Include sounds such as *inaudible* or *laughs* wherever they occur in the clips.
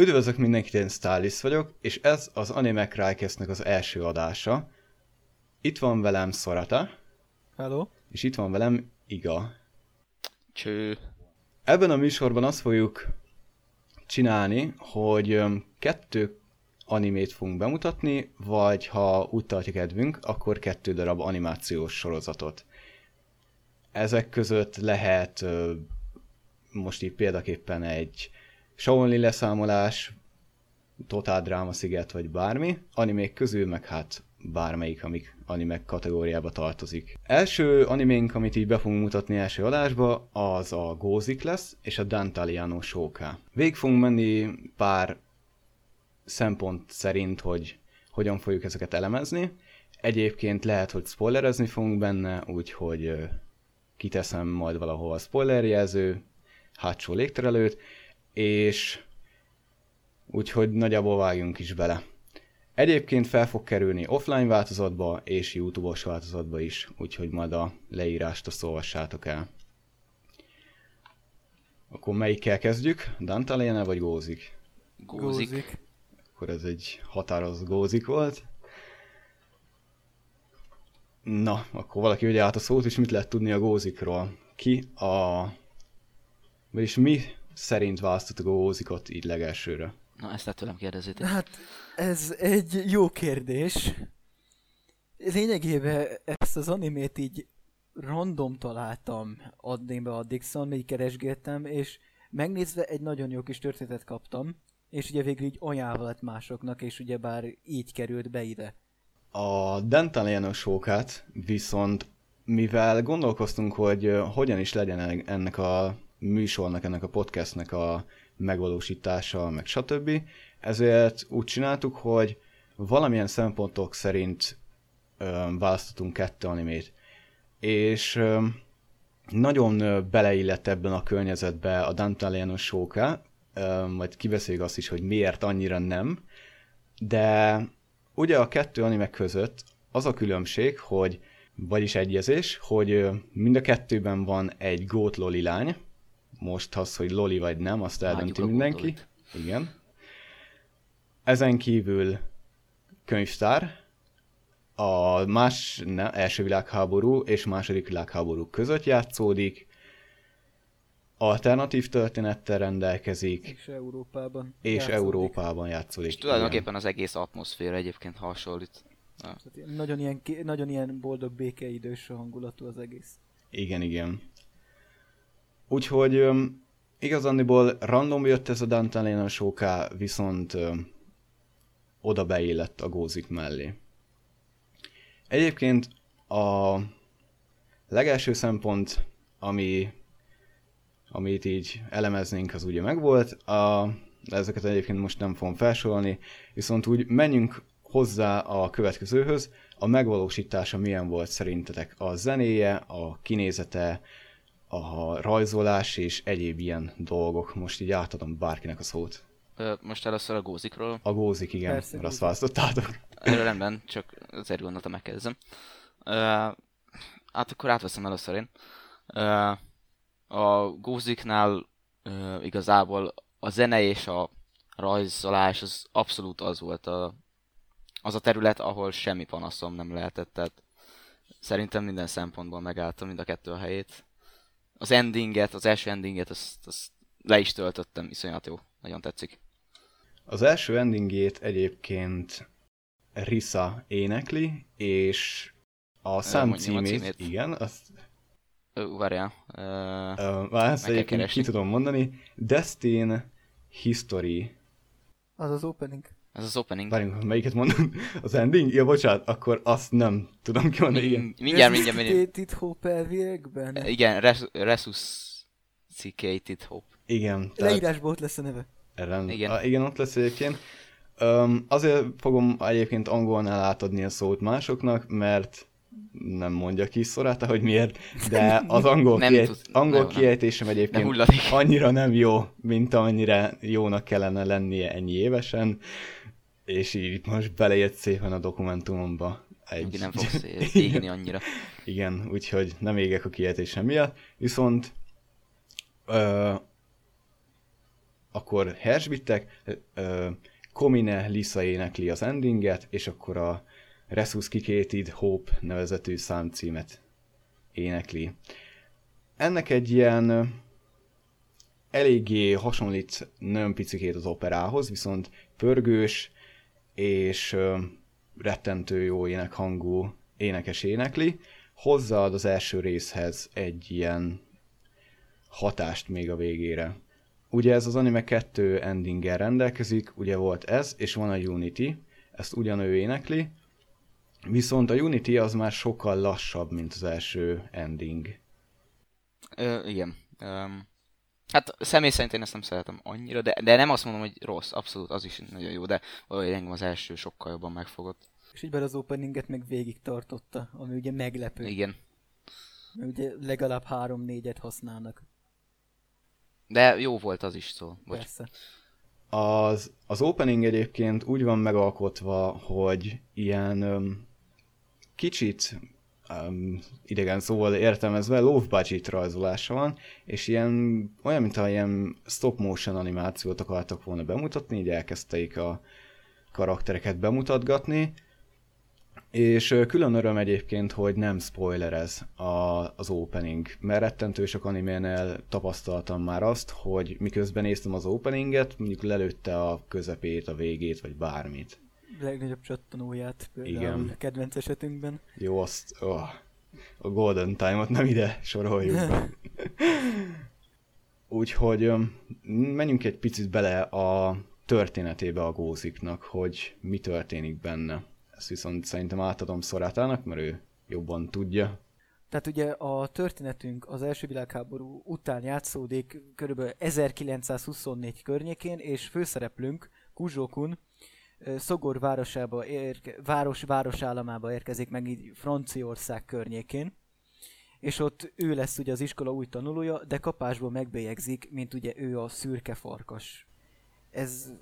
Üdvözlök mindenkit, én Stalis vagyok, és ez az Anime Crycast-nek az első adása. Itt van velem Sorata, Hello. és itt van velem Iga. Cső. Ebben a műsorban azt fogjuk csinálni, hogy kettő animét fogunk bemutatni, vagy ha úgy tartja kedvünk, akkor kettő darab animációs sorozatot. Ezek között lehet most így példaképpen egy Shaolin leszámolás, Totál Dráma Sziget, vagy bármi, animék közül meg hát bármelyik, amik animek kategóriába tartozik. Első animénk, amit így be fogunk mutatni első adásba, az a Gózik lesz, és a Dantaliano Shouka. Végig fogunk menni pár szempont szerint, hogy hogyan fogjuk ezeket elemezni. Egyébként lehet, hogy spoilerezni fogunk benne, úgyhogy kiteszem majd valahol a spoilerjelző, hátsó légterelőt, és úgyhogy nagyjából vágjunk is bele. Egyébként fel fog kerülni offline változatba és YouTube-os változatba is, úgyhogy majd a leírást azt olvassátok el. Akkor melyikkel kezdjük? Dantaléne vagy Gózik? Gózik. Akkor ez egy határozott Gózik volt. Na, akkor valaki vegye át a szót, és mit lehet tudni a Gózikról? Ki a... Vagyis mi szerint választottuk a Gózikot így legelsőre? Na, ezt lehet tőlem kérdezzétek. Hát ez egy jó kérdés. Lényegében ezt az animét így random találtam addig be addig, szóval még keresgéltem, és megnézve egy nagyon jó kis történetet kaptam, és ugye végül így ajánlva lett másoknak, és ugye bár így került be ide. A Dentaliano sókát viszont, mivel gondolkoztunk, hogy hogyan is legyen en- ennek a műsornak, ennek a podcastnek a megvalósítása, meg stb. Ezért úgy csináltuk, hogy valamilyen szempontok szerint választottunk kettő animét. És nagyon beleillett ebben a környezetbe a Dantaliano sóka, majd kibeszéljük azt is, hogy miért annyira nem, de ugye a kettő anime között az a különbség, hogy vagyis egyezés, hogy mind a kettőben van egy gót loli lány, most az, hogy loli vagy nem, azt eldönti a mindenki. Igen. Ezen kívül könyvtár, a más, ne, első világháború és második világháború között játszódik, alternatív történettel rendelkezik, És Európában. és játszódik. Európában játszódik. És tulajdonképpen az egész atmoszféra egyébként hasonlít. Nagyon ilyen, nagyon ilyen boldog békeidős hangulatú az egész. Igen, igen. Úgyhogy igazándiból random jött ez a Dantalena sóká, viszont öm, oda beillett a gózik mellé. Egyébként a legelső szempont, ami, amit így elemeznénk, az ugye megvolt, a, ezeket egyébként most nem fogom felsorolni, viszont úgy menjünk hozzá a következőhöz, a megvalósítása milyen volt szerintetek a zenéje, a kinézete, a rajzolás és egyéb ilyen dolgok. Most így átadom bárkinek a szót. Most először a gózikról. A gózik, igen, Persze, mert azt választottátok. Erről rendben, csak azért gondoltam megkérdezem. Hát akkor átveszem először én. Ö, a góziknál ö, igazából a zene és a rajzolás az abszolút az volt a, az a terület, ahol semmi panaszom nem lehetett, tehát szerintem minden szempontból megálltam mind a kettő a helyét. Az endinget, az első endinget, azt, azt le is töltöttem, iszonyat jó, nagyon tetszik. Az első endingét egyébként Risa énekli, és a szám mondjam a címét, címét. igen, azt várjál. Uh, már ezt egyébként ki tudom mondani. Destin History. Az az opening. Ez az opening. Várjunk, melyiket mondom? Az ending? Ja, bocsánat, akkor azt nem tudom kimondani, igen. Min- mindjárt, mindjárt, mindjárt. Itt Hope elviekben? Igen, Res- Resuscitated Hope. Igen, tehát Leírásból ott lesz a neve. Rend, igen. A, igen, ott lesz egyébként. Um, azért fogom egyébként angolnál átadni a szót másoknak, mert nem mondja ki Szoráta, hogy miért, de az angol, Nem kiejt, tud- angol nem, nem. kiejtésem Nem egyébként hulladik. annyira nem jó, mint amennyire jónak kellene lennie ennyi évesen, és így most belejött szépen a dokumentumomba. Egy... Egy... nem fogsz *laughs* égni annyira. Igen, úgyhogy nem égek a kiejtésem miatt, viszont ö, akkor Hersbittek, Komine Lisa énekli az endinget, és akkor a Resuscitated Hope nevezetű számcímet énekli. Ennek egy ilyen eléggé hasonlít nagyon picikét az operához, viszont pörgős és rettentő jó énekhangú énekes énekli, hozzáad az első részhez egy ilyen hatást még a végére. Ugye ez az anime kettő endinggel rendelkezik, ugye volt ez, és van a Unity, ezt ugyanő énekli, viszont a Unity az már sokkal lassabb, mint az első ending. Ö, igen. Um, hát személy szerint én ezt nem szeretem annyira, de, de nem azt mondom, hogy rossz, abszolút, az is nagyon jó, de valahogy engem az első sokkal jobban megfogott. És így az openinget meg végig tartotta, ami ugye meglepő. Igen. Mert ugye legalább három-négyet használnak. De jó volt az is szó. Bocs. Persze. Az, az opening egyébként úgy van megalkotva, hogy ilyen um, kicsit um, idegen szóval értelmezve low budget rajzolása van, és ilyen, olyan, mintha ilyen stop motion animációt akartak volna bemutatni, így elkezdték a karaktereket bemutatgatni, és külön öröm egyébként, hogy nem spoilerez a, az opening, mert rettentő sok animénél tapasztaltam már azt, hogy miközben néztem az openinget, mondjuk lelőtte a közepét, a végét, vagy bármit. Legnagyobb csattanóját például Igen. a kedvenc esetünkben. Jó, azt oh, a Golden Time-ot nem ide soroljuk. *laughs* Úgyhogy menjünk egy picit bele a történetébe a góziknak, hogy mi történik benne. Ezt viszont szerintem átadom Szorátának, mert ő jobban tudja. Tehát ugye a történetünk az első világháború után játszódik kb. 1924 környékén, és főszereplőnk Kuzsókun Szogor városába érke, város városállamába érkezik meg így Franciaország környékén, és ott ő lesz ugye az iskola új tanulója, de kapásból megbélyegzik, mint ugye ő a szürke farkas. Ez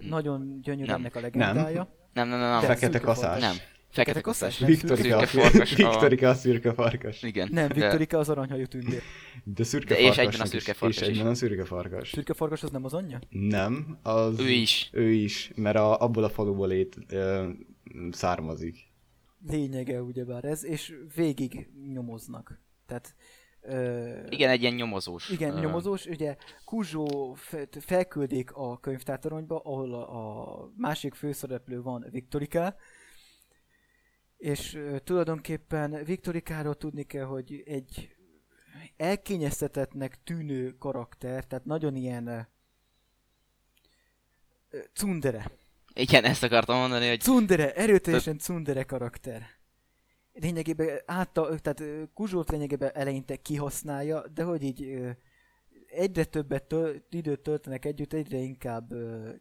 nagyon gyönyörű ennek a legendája. Nem. Nem, nem, nem. nem. Fekete kaszás. Nem. Fekete kaszás. Viktorika, a farkas. Viktorika a szürke farkas. Igen. Nem, Viktorika az aranyhajú tündér. De szürke de és egyben a szürke farkas És egyben a szürke farkas. Szürke farkas az nem az anyja? Nem, az... Ő is. Ő is, mert a, abból a faluból lét, ö, származik. Lényege ugyebár ez, és végig nyomoznak. Tehát Ö, igen, egy ilyen nyomozós. Igen, uh, nyomozós. Ugye Kuzsó felküldik a könyvtártoronyba, ahol a, a másik főszereplő van, Viktorika, és tulajdonképpen Viktorikáról tudni kell, hogy egy elkényeztetetnek tűnő karakter, tehát nagyon ilyen cundere. Igen, ezt akartam mondani, hogy... Cundere, erőteljesen cundere karakter lényegében átta, tehát Kuzsót lényegében eleinte kihasználja, de hogy így egyre többet töl, időt töltenek együtt, egyre inkább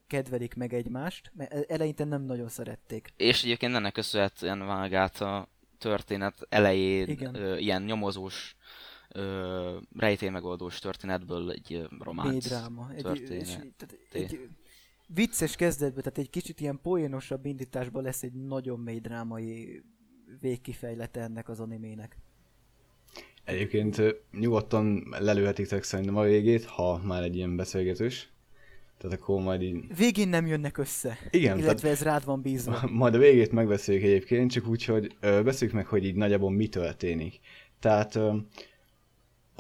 kedvelik meg egymást, mert e, eleinte nem nagyon szerették. És egyébként ennek köszönhetően vág át a történet elején Igen. Ö, ilyen nyomozós rejtélymegoldós történetből egy románc dráma. Egy, és, tehát egy vicces kezdetben, tehát egy kicsit ilyen poénosabb indításban lesz egy nagyon mély drámai végkifejlete ennek az animének. Egyébként nyugodtan lelőhetik szerintem a végét, ha már egy ilyen beszélgetős. Tehát akkor majd így... Végén nem jönnek össze. Igen. Illetve tehát... ez rád van bízva. *laughs* Majd a végét megbeszéljük egyébként, csak úgy, hogy ö, beszéljük meg, hogy így nagyjából mi történik. Tehát ö,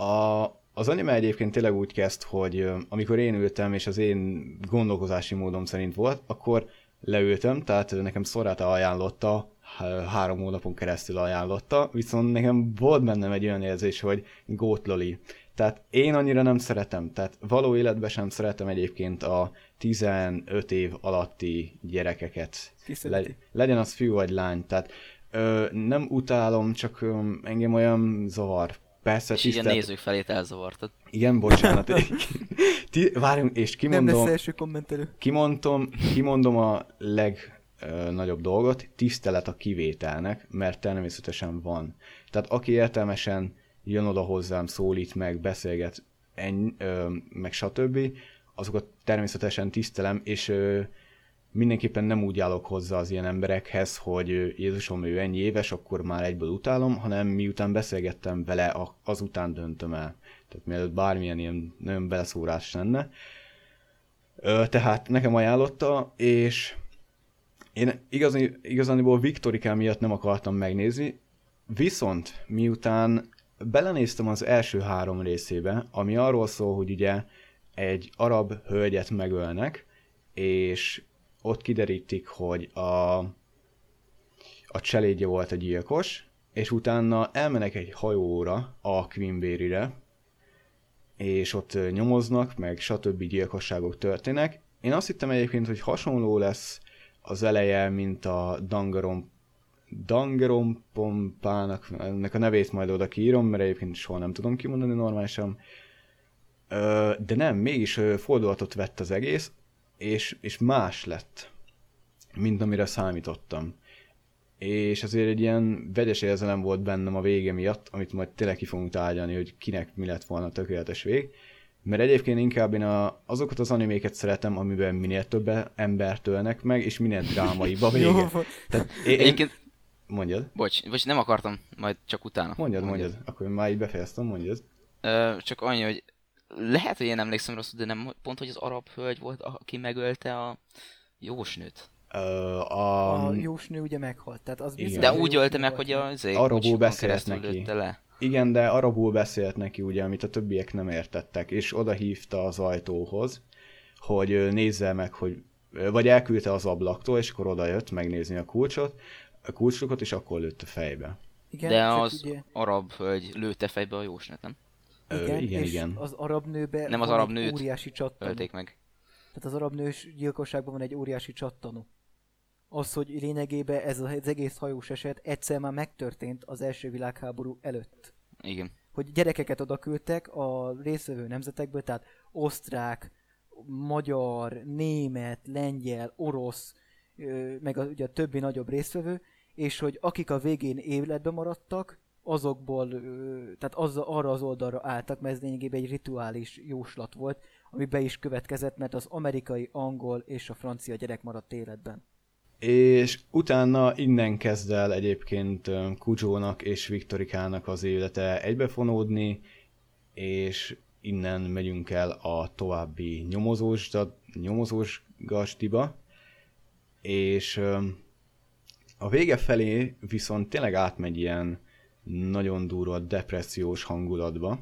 a, az anime egyébként tényleg úgy kezd, hogy ö, amikor én ültem, és az én gondolkozási módom szerint volt, akkor leültem, tehát nekem Szoráta ajánlotta három hónapon keresztül ajánlotta, viszont nekem volt bennem egy olyan érzés, hogy gótloli. Tehát én annyira nem szeretem, tehát való életben sem szeretem egyébként a 15 év alatti gyerekeket. Le, legyen az fiú vagy lány, tehát ö, nem utálom, csak ö, engem olyan zavar. Persze, és tisztelt... így a nézők felét elzavartad. Igen, bocsánat. *laughs* Ti, várjunk, és kimondom... Nem lesz első kommentelő. Kimondom, kimondom a leg nagyobb dolgot, tisztelet a kivételnek, mert természetesen van. Tehát aki értelmesen jön oda hozzám, szólít meg, beszélget, ennyi, ö, meg stb., azokat természetesen tisztelem, és ö, mindenképpen nem úgy állok hozzá az ilyen emberekhez, hogy Jézusom, ő ennyi éves, akkor már egyből utálom, hanem miután beszélgettem vele, azután döntöm el. Tehát mielőtt bármilyen ilyen nagyon beleszórás lenne. Ö, tehát nekem ajánlotta, és én igazán, igazániból Viktorikán miatt nem akartam megnézni, viszont miután belenéztem az első három részébe, ami arról szól, hogy ugye egy arab hölgyet megölnek, és ott kiderítik, hogy a, a cselédje volt a gyilkos, és utána elmenek egy hajóra a Queenberry-re, és ott nyomoznak, meg stb. gyilkosságok történnek. Én azt hittem egyébként, hogy hasonló lesz az eleje, mint a Dangarom Dangeron Pompának, ennek a nevét majd oda kiírom, mert egyébként soha nem tudom kimondani normálisan. De nem, mégis fordulatot vett az egész, és, és más lett, mint amire számítottam. És azért egy ilyen vegyes érzelem volt bennem a vége miatt, amit majd tényleg ki fogunk tárgyalni, hogy kinek mi lett volna a tökéletes vég. Mert egyébként inkább én a, azokat az animéket szeretem, amiben minél több embert ölnek meg, és minél drámaibb a *laughs* vége. Tehát én, Egyébként, Mondjad. bocs, bocs, nem akartam, majd csak utána. Mondjad, mondjad. Akkor már így befejeztem, mondjad. Ö, csak annyi, hogy lehet, hogy én emlékszem rosszul, de nem pont, hogy az arab hölgy volt, aki megölte a jósnőt. Ö, a... A jósnő ugye meghalt, tehát az biztos, De úgy ölte meg, hogy a Arabul kocsikon beszélt neki. lőtte le. Igen, de arabul beszélt neki ugye, amit a többiek nem értettek, és oda hívta az ajtóhoz, hogy nézze meg, hogy vagy elküldte az ablaktól, és akkor oda jött megnézni a kulcsot, a kulcsokat, és akkor lőtt a fejbe. Igen, De az ugye, arab hölgy lőtte fejbe a jósnőt, nem? Ö, igen, igen, és igen. az arab nőbe Nem az arab nőt óriási csattanó. Ölték meg. Tehát az arab nős gyilkosságban van egy óriási csattanó. Az, hogy lényegében ez az egész hajós eset egyszer már megtörtént az első világháború előtt. Igen. Hogy gyerekeket oda küldtek a részvevő nemzetekből, tehát osztrák, magyar, német, lengyel, orosz, meg a, ugye a többi nagyobb részvevő, és hogy akik a végén életben maradtak, azokból, tehát az, arra az oldalra álltak, mert ez lényegében egy rituális jóslat volt, ami be is következett, mert az amerikai, angol és a francia gyerek maradt életben. És utána innen kezd el egyébként ö, Kujónak és Viktorikának az élete egybefonódni, és innen megyünk el a további nyomozós, nyomozós gastiba, és a vége felé viszont tényleg átmegy ilyen nagyon durva depressziós hangulatba.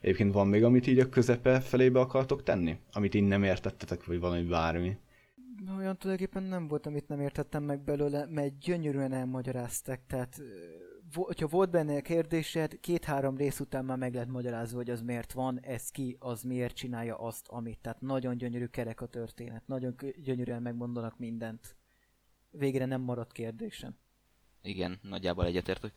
Egyébként van még, amit így a közepe felébe akartok tenni? Amit így nem értettetek, vagy valami bármi? Olyan tulajdonképpen nem volt, amit nem értettem meg belőle, mert gyönyörűen elmagyaráztak, tehát hogyha volt benne kérdésed, két-három rész után már meg lehet magyarázni, hogy az miért van, ez ki, az miért csinálja azt, amit. Tehát nagyon gyönyörű kerek a történet, nagyon gyönyörűen megmondanak mindent. Végre nem maradt kérdésem. Igen, nagyjából egyetértünk.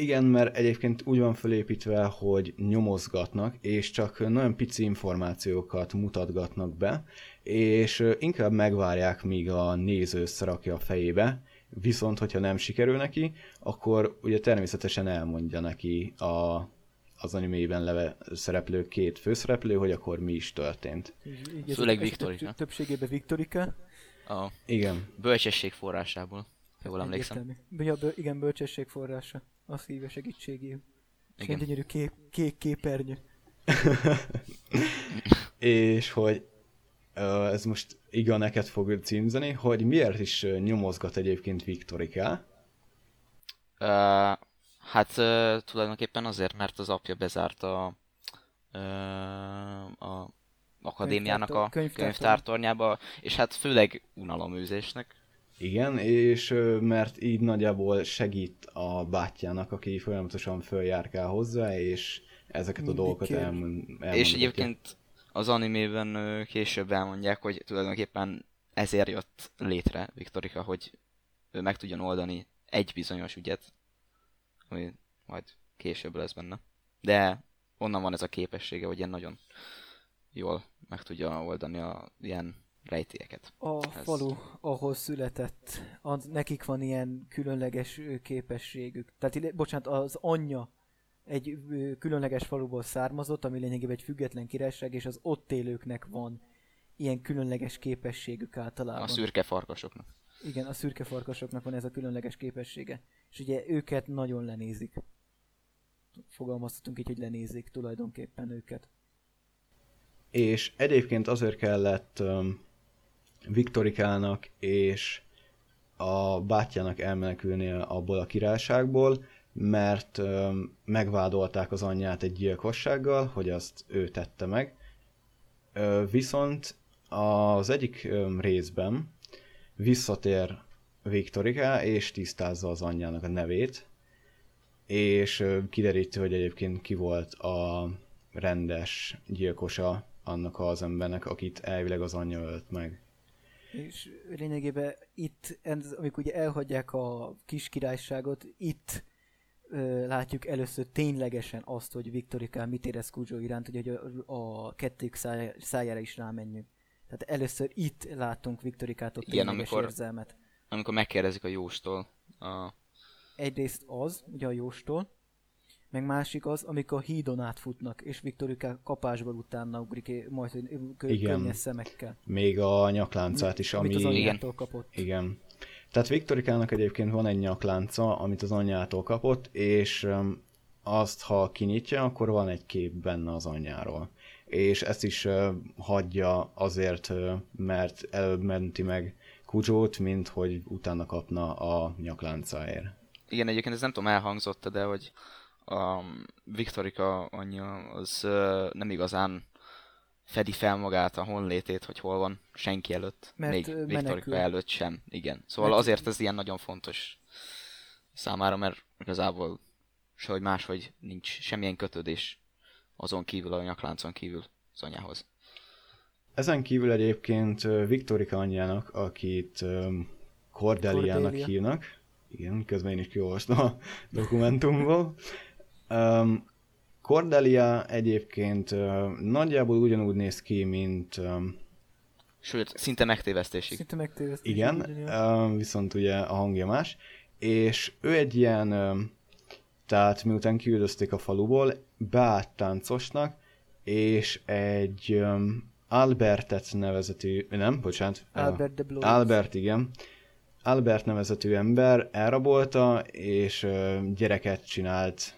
Igen, mert egyébként úgy van felépítve, hogy nyomozgatnak, és csak nagyon pici információkat mutatgatnak be, és inkább megvárják, míg a néző összerakja a fejébe, viszont hogyha nem sikerül neki, akkor ugye természetesen elmondja neki a, az animében leve szereplő két főszereplő, hogy akkor mi is történt. Ez Főleg Viktorika. több- Többségében Viktorika. A Igen. bölcsesség forrásából, ha jól emlékszem. Ja, bő- igen, bölcsesség forrása. A szíve segítségéül. És Igen. egy gyönyörű kép, kék képernyő. *laughs* és hogy ez most Iga neked fog címzeni, hogy miért is nyomozgat egyébként Viktoriká. Ö, hát ö, tulajdonképpen azért, mert az apja bezárta ö, a akadémiának a Könyvtártor- könyvtártor- könyvtártornyába, és hát főleg unaloműzésnek. Igen, és mert így nagyjából segít a bátyjának, aki folyamatosan följárkál hozzá, és ezeket a Mindig dolgokat kér. elmond, elmondatja. És egyébként az animében később elmondják, hogy tulajdonképpen ezért jött létre Viktorika, hogy ő meg tudjon oldani egy bizonyos ügyet, ami majd később lesz benne. De onnan van ez a képessége, hogy ilyen nagyon jól meg tudja oldani a ilyen rejtélyeket. A Ez- falu, ahol született, az, nekik van ilyen különleges képességük. Tehát, bocsánat, az anyja egy különleges faluból származott, ami lényegében egy független királyság, és az ott élőknek van ilyen különleges képességük általában. A szürke farkasoknak. Igen, a szürke farkasoknak van ez a különleges képessége. És ugye őket nagyon lenézik. Fogalmazhatunk így, hogy lenézik tulajdonképpen őket. és egyébként azért kellett um, Viktorikának és a bátyjának elmenekülnie abból a királyságból, mert megvádolták az anyját egy gyilkossággal, hogy azt ő tette meg. Viszont az egyik részben visszatér Viktorika, és tisztázza az anyjának a nevét, és kideríti, hogy egyébként ki volt a rendes gyilkosa annak az embernek, akit elvileg az anyja ölt meg. És lényegében itt, amikor ugye elhagyják a kis királyságot, itt ö, látjuk először ténylegesen azt, hogy Viktorikán mit érez Kujo iránt, hogy a, a kettők száj, szájára is rámenjünk. Tehát először itt látunk Viktorikától Igen, amikor, érzelmet. Amikor megkérdezik a Jóstól. A... Egyrészt az, ugye a Jóstól, meg másik az, amikor a hídon átfutnak, és Viktorika kapásból utána ugrik, majd kö- könnyes szemekkel. Még a nyakláncát is, ami... Amit az anyjától kapott. Igen. Tehát Viktorikának egyébként van egy nyaklánca, amit az anyjától kapott, és azt, ha kinyitja, akkor van egy kép benne az anyjáról és ezt is hagyja azért, mert előbb menti meg Kujót, mint hogy utána kapna a nyakláncáért. Igen, egyébként ez nem tudom, elhangzott de hogy a Viktorika anyja az nem igazán fedi fel magát a honlétét, hogy hol van senki előtt, Mert még menekül. Viktorika előtt sem. Igen. Szóval Mert... azért ez ilyen nagyon fontos számára, mert igazából sehogy máshogy nincs semmilyen kötődés azon kívül, a nyakláncon kívül az anyához. Ezen kívül egyébként Viktorika anyjának, akit Cordeliának Cordelia. hívnak, igen, közben én is kiolvastam a dokumentumból. Um, Cordelia egyébként uh, nagyjából ugyanúgy néz ki, mint... Sőt, szinte megtévesztésig. Szinte megtévesztésig. Igen, uh, viszont ugye a hangja más. És ő egy ilyen tehát miután kiüldözték a faluból, beállt táncosnak, és egy um, Albertet nevezetű, nem, bocsánat. Albert de Blois. Albert, igen. Albert nevezetű ember elrabolta, és uh, gyereket csinált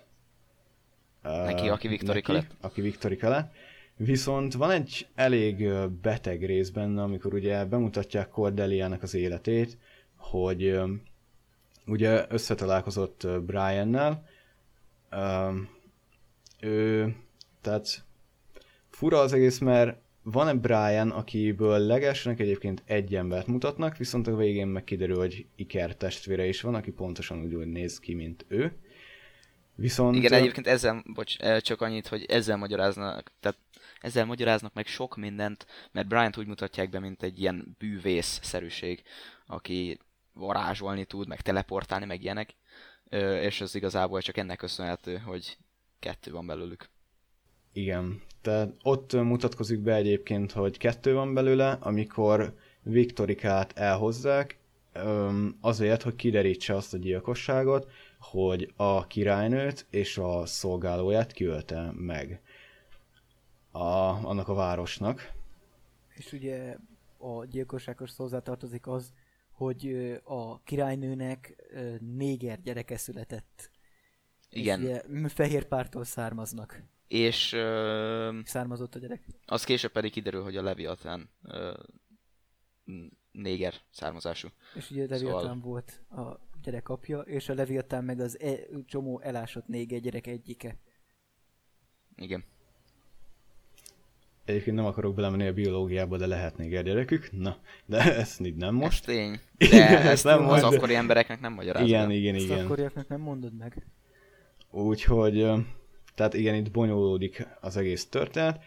neki, aki Viktorika lett. Aki Viktorika lett. Viszont van egy elég beteg rész benne, amikor ugye bemutatják Cordeliának az életét, hogy ugye összetalálkozott Brian-nel, ő, tehát fura az egész, mert van egy Brian, akiből legesnek egyébként egy embert mutatnak, viszont a végén meg kiderül, hogy Iker testvére is van, aki pontosan úgy, úgy néz ki, mint ő. Viszont... Igen, egyébként ezzel, bocs, csak annyit, hogy ezzel magyaráznak, tehát ezzel magyaráznak meg sok mindent, mert Brian-t úgy mutatják be, mint egy ilyen bűvész-szerűség, aki varázsolni tud, meg teleportálni, meg ilyenek és ez igazából csak ennek köszönhető, hogy kettő van belőlük. Igen, tehát ott mutatkozik be egyébként, hogy kettő van belőle, amikor Viktorikát elhozzák, azért, hogy kiderítse azt a gyilkosságot, hogy a királynőt és a szolgálóját kiölte meg a, annak a városnak. És ugye a gyilkosságos hozzátartozik az, hogy a királynőnek néger gyereke született. Igen. És ugye fehér pártól származnak. És... Ö, Származott a gyerek. Az később pedig kiderül, hogy a Leviathan ö, néger származású. És ugye Leviathan szóval... volt a gyerek apja, és a Leviathan meg az e, csomó elásott néger gyerek egyike. Igen. Egyébként nem akarok belemenni a biológiába, de lehet még gyerekük. Na, de ezt így nem most. Ez tény. *laughs* De igen, ezt nem az most, akkori embereknek nem magyarázom. Igen, igen, igen. Az akkoriaknak nem mondod meg. Úgyhogy, tehát igen, itt bonyolódik az egész történet.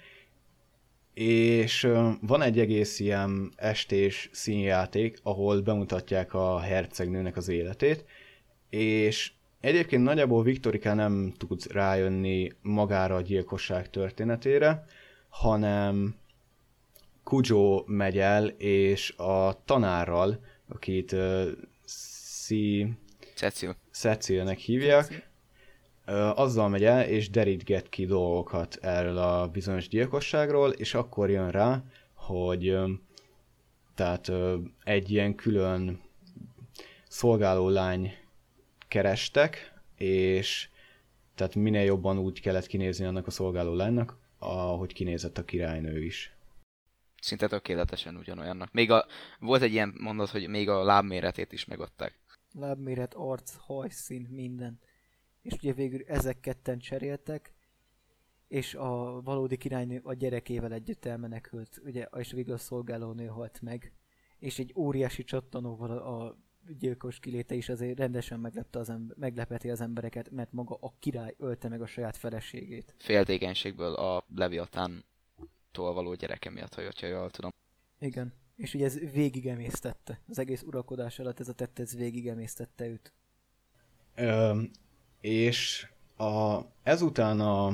És van egy egész ilyen estés színjáték, ahol bemutatják a hercegnőnek az életét, és egyébként nagyjából Viktorika nem tud rájönni magára a gyilkosság történetére, hanem Kujo megy el, és a tanárral, akit uh, si... Cecil. Cecilnek hívják, uh, azzal megy el, és derítget ki dolgokat erről a bizonyos gyilkosságról, és akkor jön rá, hogy tehát egy ilyen külön szolgáló lány kerestek, és tehát minél jobban úgy kellett kinézni annak a szolgáló lánynak, ahogy kinézett a királynő is. Szinte tökéletesen ugyanolyannak. Még a, volt egy ilyen mondat, hogy még a lábméretét is megadták. Lábméret, arc, hajszín, minden. És ugye végül ezek ketten cseréltek, és a valódi királynő a gyerekével együtt elmenekült, ugye, és végül a szolgálónő halt meg. És egy óriási csattanóval a, a gyilkos kiléte is azért rendesen meglepte az ember, meglepeti az embereket, mert maga a király ölte meg a saját feleségét. Féltékenységből a Leviatán való gyereke miatt, ha jól tudom. Igen. És ugye ez végigemésztette. Az egész urakodás alatt ez a tett, ez végigemésztette őt. Ö, és a, ezután a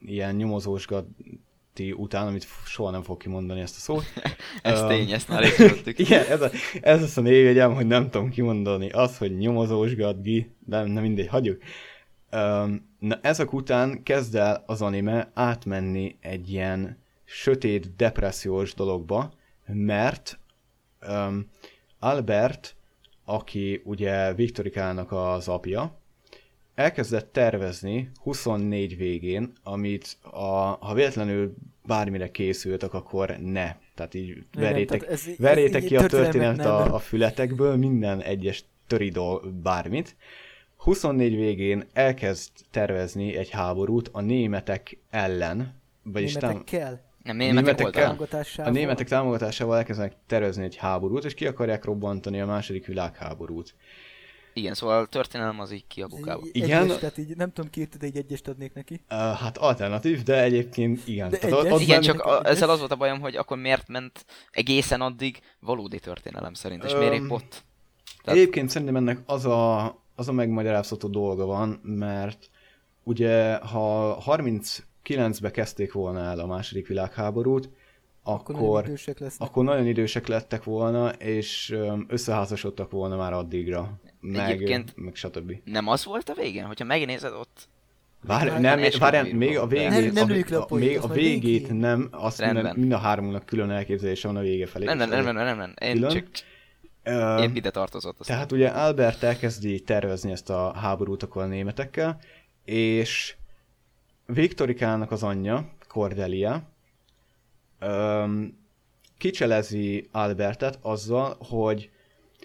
ilyen nyomozósgati után, amit soha nem fog kimondani ezt a szót. *laughs* ez um, tény, ezt már *laughs* észrevettük. Igen, ez, a, ez az a névjegyem, hogy nem tudom kimondani. Az, hogy nyomozósgatgi, de nem mindegy, hagyjuk. Um, na ezek után kezd el az anime átmenni egy ilyen sötét, depressziós dologba, mert um, Albert, aki ugye Viktorikának az apja, elkezdett tervezni 24 végén, amit a, ha véletlenül bármire készültek, akkor ne. Tehát így verjétek, ez, verjétek ez, ki a történetet a, a fületekből, minden egyes töridó bármit. 24 végén elkezd tervezni egy háborút a németek ellen. Vagyis Németekkel? Nem, nem, németek támogatásával. A németek támogatásával elkezdenek tervezni egy háborút, és ki akarják robbantani a második világháborút. Igen, szóval a történelem az így ki a bukába. Igen. Egyes, tehát így nem tudom két, de egy egyest adnék neki. Uh, hát alternatív, de egyébként igen. De tehát egyes? Igen, csak a, ezzel az volt a bajom, hogy akkor miért ment egészen addig valódi történelem szerint, és um, miért ott? Tehát... Egyébként szerintem ennek az a, az a megmagyarázható dolga van, mert ugye ha 39-be kezdték volna el a második világháborút, akkor, akkor, nagyon idősek akkor nagyon idősek lettek volna, és összeházasodtak volna már addigra meg, Egyébként meg stb. Nem az volt a végén? Hogyha megnézed ott Várj, nem, várj, még a végét, nem, nem a, a, még a végét nem, azt nem, mind a hármunknak külön elképzelése van a vége felé. Nem, nem, nem, nem, nem, nem, én külön. csak uh, épp ide tartozott. Aztán. Tehát ugye Albert elkezdi tervezni ezt a háborút akkor a németekkel, és Viktorikának az anyja, Cordelia, um, kicselezi Albertet azzal, hogy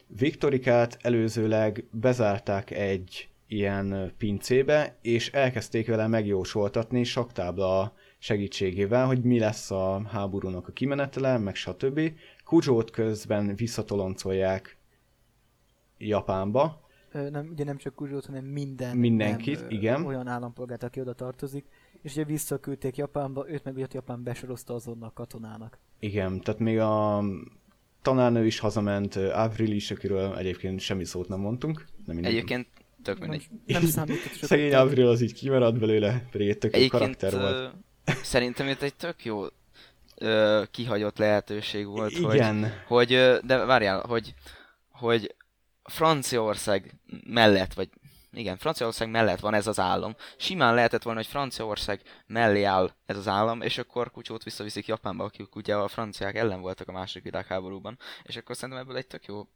Viktorikát előzőleg bezárták egy ilyen pincébe, és elkezdték vele megjósoltatni saktábla segítségével, hogy mi lesz a háborúnak a kimenetele, meg stb. Kujót közben visszatoloncolják Japánba. Ö, nem, ugye nem csak Kujót, hanem minden Mindenkit, nem, igen. olyan állampolgárt, aki oda tartozik, és ugye visszaküldték Japánba, őt meg ugye Japán besorozta azonnal katonának. Igen, tehát még a tanárnő is hazament, Avril is, akiről egyébként semmi szót nem mondtunk. Nem egyébként tök mindegy. Nem, nem számított Szegény Avril az így kimaradt belőle, pedig egy tök karakter volt. szerintem itt egy tök jó ö, kihagyott lehetőség volt, Igen. hogy, hogy de várjál, hogy, hogy Franciaország mellett, vagy igen, Franciaország mellett van ez az állam. Simán lehetett volna, hogy Franciaország mellé áll ez az állam, és akkor kutyót visszaviszik Japánba, akik ugye a franciák ellen voltak a második világháborúban. És akkor szerintem ebből egy tök jó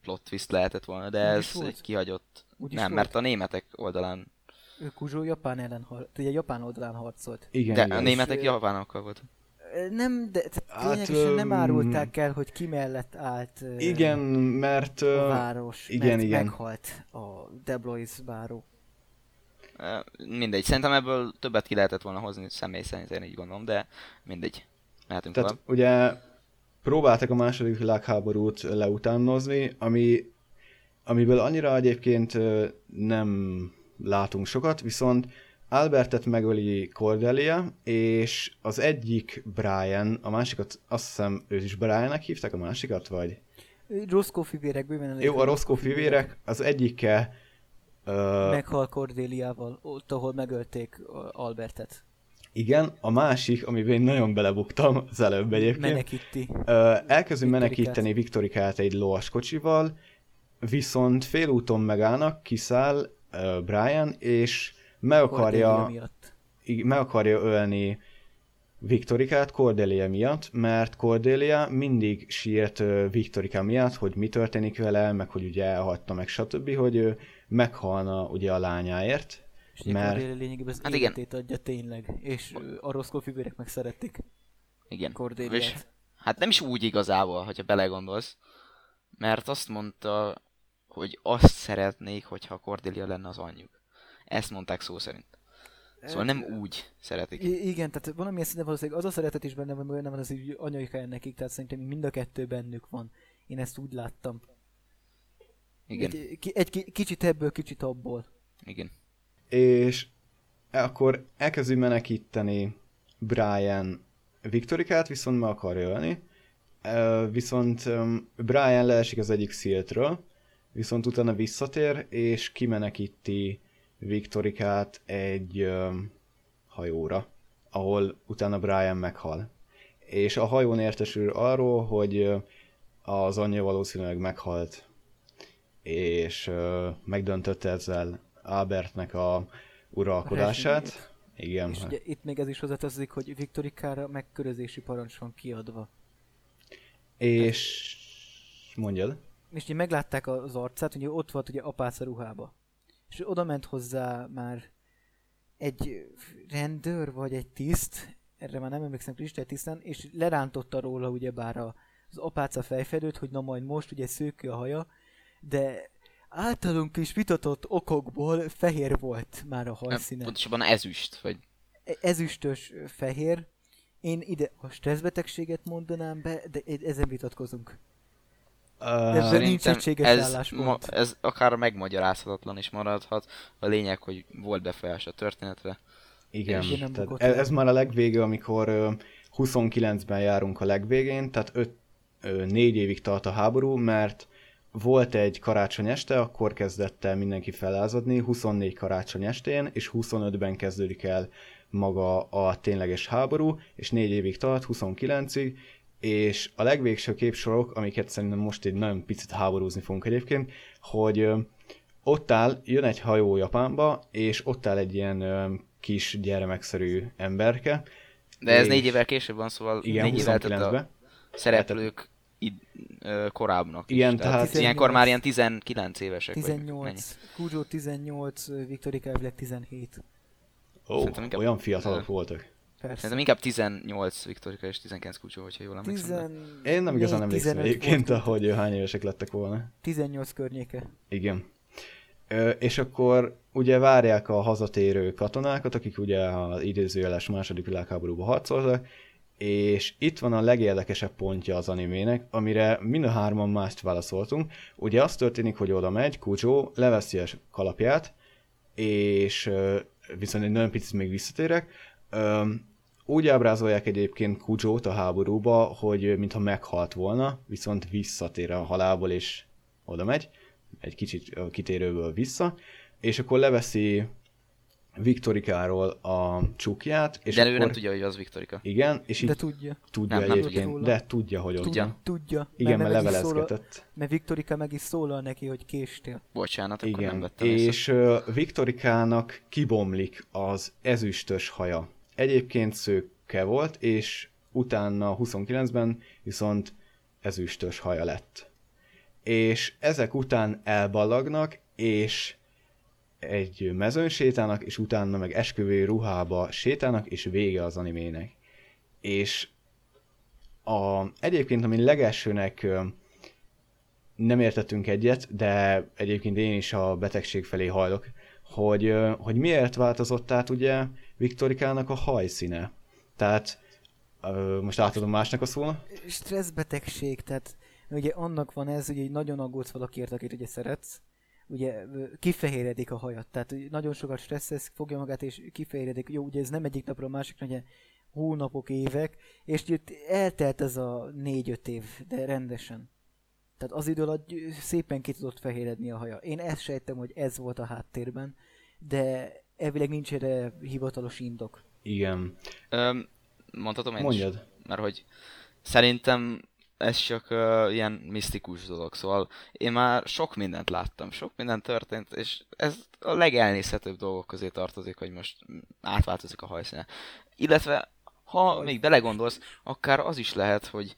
plot twist lehetett volna, de Úgy ez egy kihagyott. Úgy nem, volt. mert a németek oldalán ő Kuzsó Japán ellen harcolt, ugye Japán oldalán harcolt. Igen, de igen. a németek japánokkal volt. Nem, de hát, nem árulták el, hogy ki mellett állt igen, mert, a város, igen, mert igen. meghalt a Deblois báró. Mindegy, szerintem ebből többet ki lehetett volna hozni személy szerint, én így gondolom, de mindegy. Mehetünk Tehát tovább. ugye próbáltak a második világháborút leutánozni, ami, amiből annyira egyébként nem látunk sokat, viszont Albertet megöli Cordelia, és az egyik Brian, a másikat azt hiszem őt is Briannek hívták, a másikat, vagy? Roscoe fivérek, bőven Jó, a Roscoe fivérek, az egyike... Uh, Meghal Cordeliával, ott, ahol megölték Albertet. Igen, a másik, amiben én nagyon belebuktam az előbb egyébként. Menekíti. Uh, elkezdünk menekíteni Viktorikát egy lovaskocsival, viszont félúton megállnak, kiszáll uh, Brian, és meg akarja, meg akarja ölni Viktorikát Cordelia miatt, mert Cordelia mindig sírt Viktorika miatt, hogy mi történik vele, meg hogy ugye elhagyta meg stb., hogy ő meghalna ugye a lányáért, És ugye Mert- Cordelia lényegében az Hát igen. adja tényleg, és a rossz fivérek meg szeretik Igen. És, Cordéliát. hát nem is úgy igazából, hogyha belegondolsz. Mert azt mondta, hogy azt szeretnék, hogyha Cordelia lenne az anyjuk. Ezt mondták szó szerint. Szóval nem úgy szeretik. I- igen, tehát valamilyen szinten valószínűleg az a szeretet is benne van, benne van az így anyai helyen nekik, tehát szerintem mind a kettő bennük van. Én ezt úgy láttam. Igen, Egy, egy ki, kicsit ebből, kicsit abból. igen. És akkor elkezdi menekíteni Brian Viktorikát, viszont meg akarja ölni. Viszont Brian leesik az egyik sziltről, viszont utána visszatér, és kimenekíti Viktorikát egy hajóra, ahol utána Brian meghal. És a hajón értesül arról, hogy az anyja valószínűleg meghalt, és ö, megdöntötte ezzel Albertnek a uralkodását. Igen. És ugye itt még ez is hozzátartozik, hogy Viktorikára megkörözési parancs van kiadva. És mondjad. És ugye meglátták az arcát, ugye ott volt ugye apáca ruhába. És oda ment hozzá már egy rendőr, vagy egy tiszt, erre már nem emlékszem tisztán, és lerántotta róla ugyebár az apáca fejfedőt, hogy na majd most ugye szőkő a haja, de általunk is vitatott okokból fehér volt már a hajszíne. Pontosabban ezüst, vagy ezüstös fehér. Én ide a stresszbetegséget mondanám be, de ezen vitatkozunk. Uh, Ez nincs egységes ez, álláspont. ez akár megmagyarázhatatlan is maradhat. A lényeg, hogy volt befolyás a történetre. igen, tehát ez, ez már a legvége, amikor ö, 29-ben járunk a legvégén, tehát 5, 4 évig tart a háború, mert volt egy karácsony este, akkor kezdett el mindenki felázadni, 24 karácsony estén, és 25-ben kezdődik el maga a tényleges háború, és 4 évig tart, 29-ig, és a legvégső képsorok, amiket szerintem most egy nagyon picit háborúzni fogunk egyébként, hogy ott áll, jön egy hajó Japánba, és ott áll egy ilyen kis gyermekszerű emberke. De ez négy évvel később van, szóval Igen, négy évvel tehát 29-ben. a szereplők id, ö, korábbnak is. Igen, tehát, tehát- tehát ilyenkor már ilyen 19 évesek. Vagy, mennyi. 18, Kujo 18, ö, Viktorika elvileg 17. Ó, olyan fiatalok voltak. Persze. Szerintem inkább 18 Viktorika és 19 Kucsó, hogyha jól emlékszem. de- Tizen... Én nem igazán emlékszem 15 egyébként, volt. hogy hány évesek lettek volna. 18 környéke. Igen. Ö, és akkor ugye várják a hazatérő katonákat, akik ugye az idézőjeles második világháborúban harcoltak, és itt van a legérdekesebb pontja az animének, amire mind a hárman mást válaszoltunk. Ugye az történik, hogy oda megy, Kujo leveszi a kalapját, és viszont egy nagyon picit még visszatérek, úgy ábrázolják egyébként Kujót a háborúba, hogy mintha meghalt volna, viszont visszatér a halálból, és oda megy, egy kicsit kitérőből vissza, és akkor leveszi Viktorikáról a csukját, és De akkor... ő nem tudja, hogy az Viktorika. Igen, és így De tudja. tudja Nem, nem egyébként, tudja. de tudja, hogy ott Tudja. Igen, mert meg is szólal- levelezgetett. Mert Viktorika meg is szólal neki, hogy késtél. Bocsánat, akkor nem Igen, vettem észre. és ö, Viktorikának kibomlik az ezüstös haja. Egyébként szőke volt, és utána 29-ben viszont ezüstös haja lett. És ezek után elballagnak, és egy mezőn sétálnak, és utána meg esküvő ruhába sétálnak, és vége az animének. És a, egyébként, ami legelsőnek nem értettünk egyet, de egyébként én is a betegség felé hajlok, hogy, hogy miért változott át ugye Viktorikának a hajszíne. Tehát most átadom másnak a szóna. Stresszbetegség, tehát ugye annak van ez, hogy így nagyon aggódsz valakiért, akit ugye szeretsz, ugye kifehéredik a hajat, tehát ugye nagyon sokat stresszesz, fogja magát és kifehéredik. Jó, ugye ez nem egyik napról a másikra, ugye hónapok, évek, és ugye eltelt ez a négy-öt év, de rendesen. Tehát az idő alatt szépen ki tudott fehéredni a haja. Én ezt sejtem, hogy ez volt a háttérben, de elvileg nincs erre hivatalos indok. Igen. Öm, mondhatom én is? Mondjad. Mert hogy szerintem ez csak uh, ilyen misztikus dolog, szóval én már sok mindent láttam, sok minden történt, és ez a legelnézhetőbb dolgok közé tartozik, hogy most átváltozik a hajszíne. Illetve, ha még belegondolsz, akár az is lehet, hogy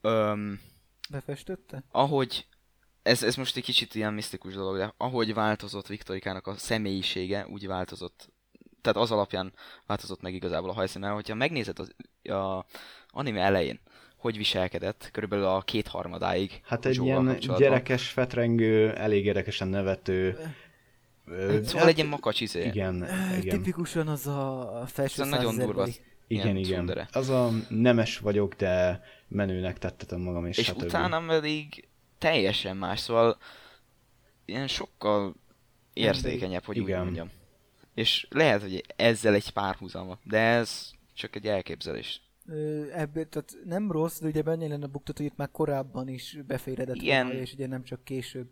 öm, Befestötte? ahogy ez, ez most egy kicsit ilyen misztikus dolog, de ahogy változott Viktorikának a személyisége, úgy változott, tehát az alapján változott meg igazából a hajszíne, hogyha megnézed az a anime elején, hogy viselkedett, körülbelül a kétharmadáig. Hát egy ilyen gyerekes, fetrengő, elég érdekesen nevető. ö, Szóval hát egy ilyen makacs izé. Igen, igen. Tipikusan az a felső Ez nagyon durva. Igen, igen. tsundere. Az a nemes vagyok, de menőnek tettetem magam, és, És stb. utána pedig teljesen más, szóval ilyen sokkal érzékenyebb, hogy úgy Igen. mondjam. És lehet, hogy ezzel egy párhuzama, de ez csak egy elképzelés. Ebből, tehát nem rossz, de ugye benne lenne a buktató, hogy itt már korábban is beféredett Igen. volna, és ugye nem csak később.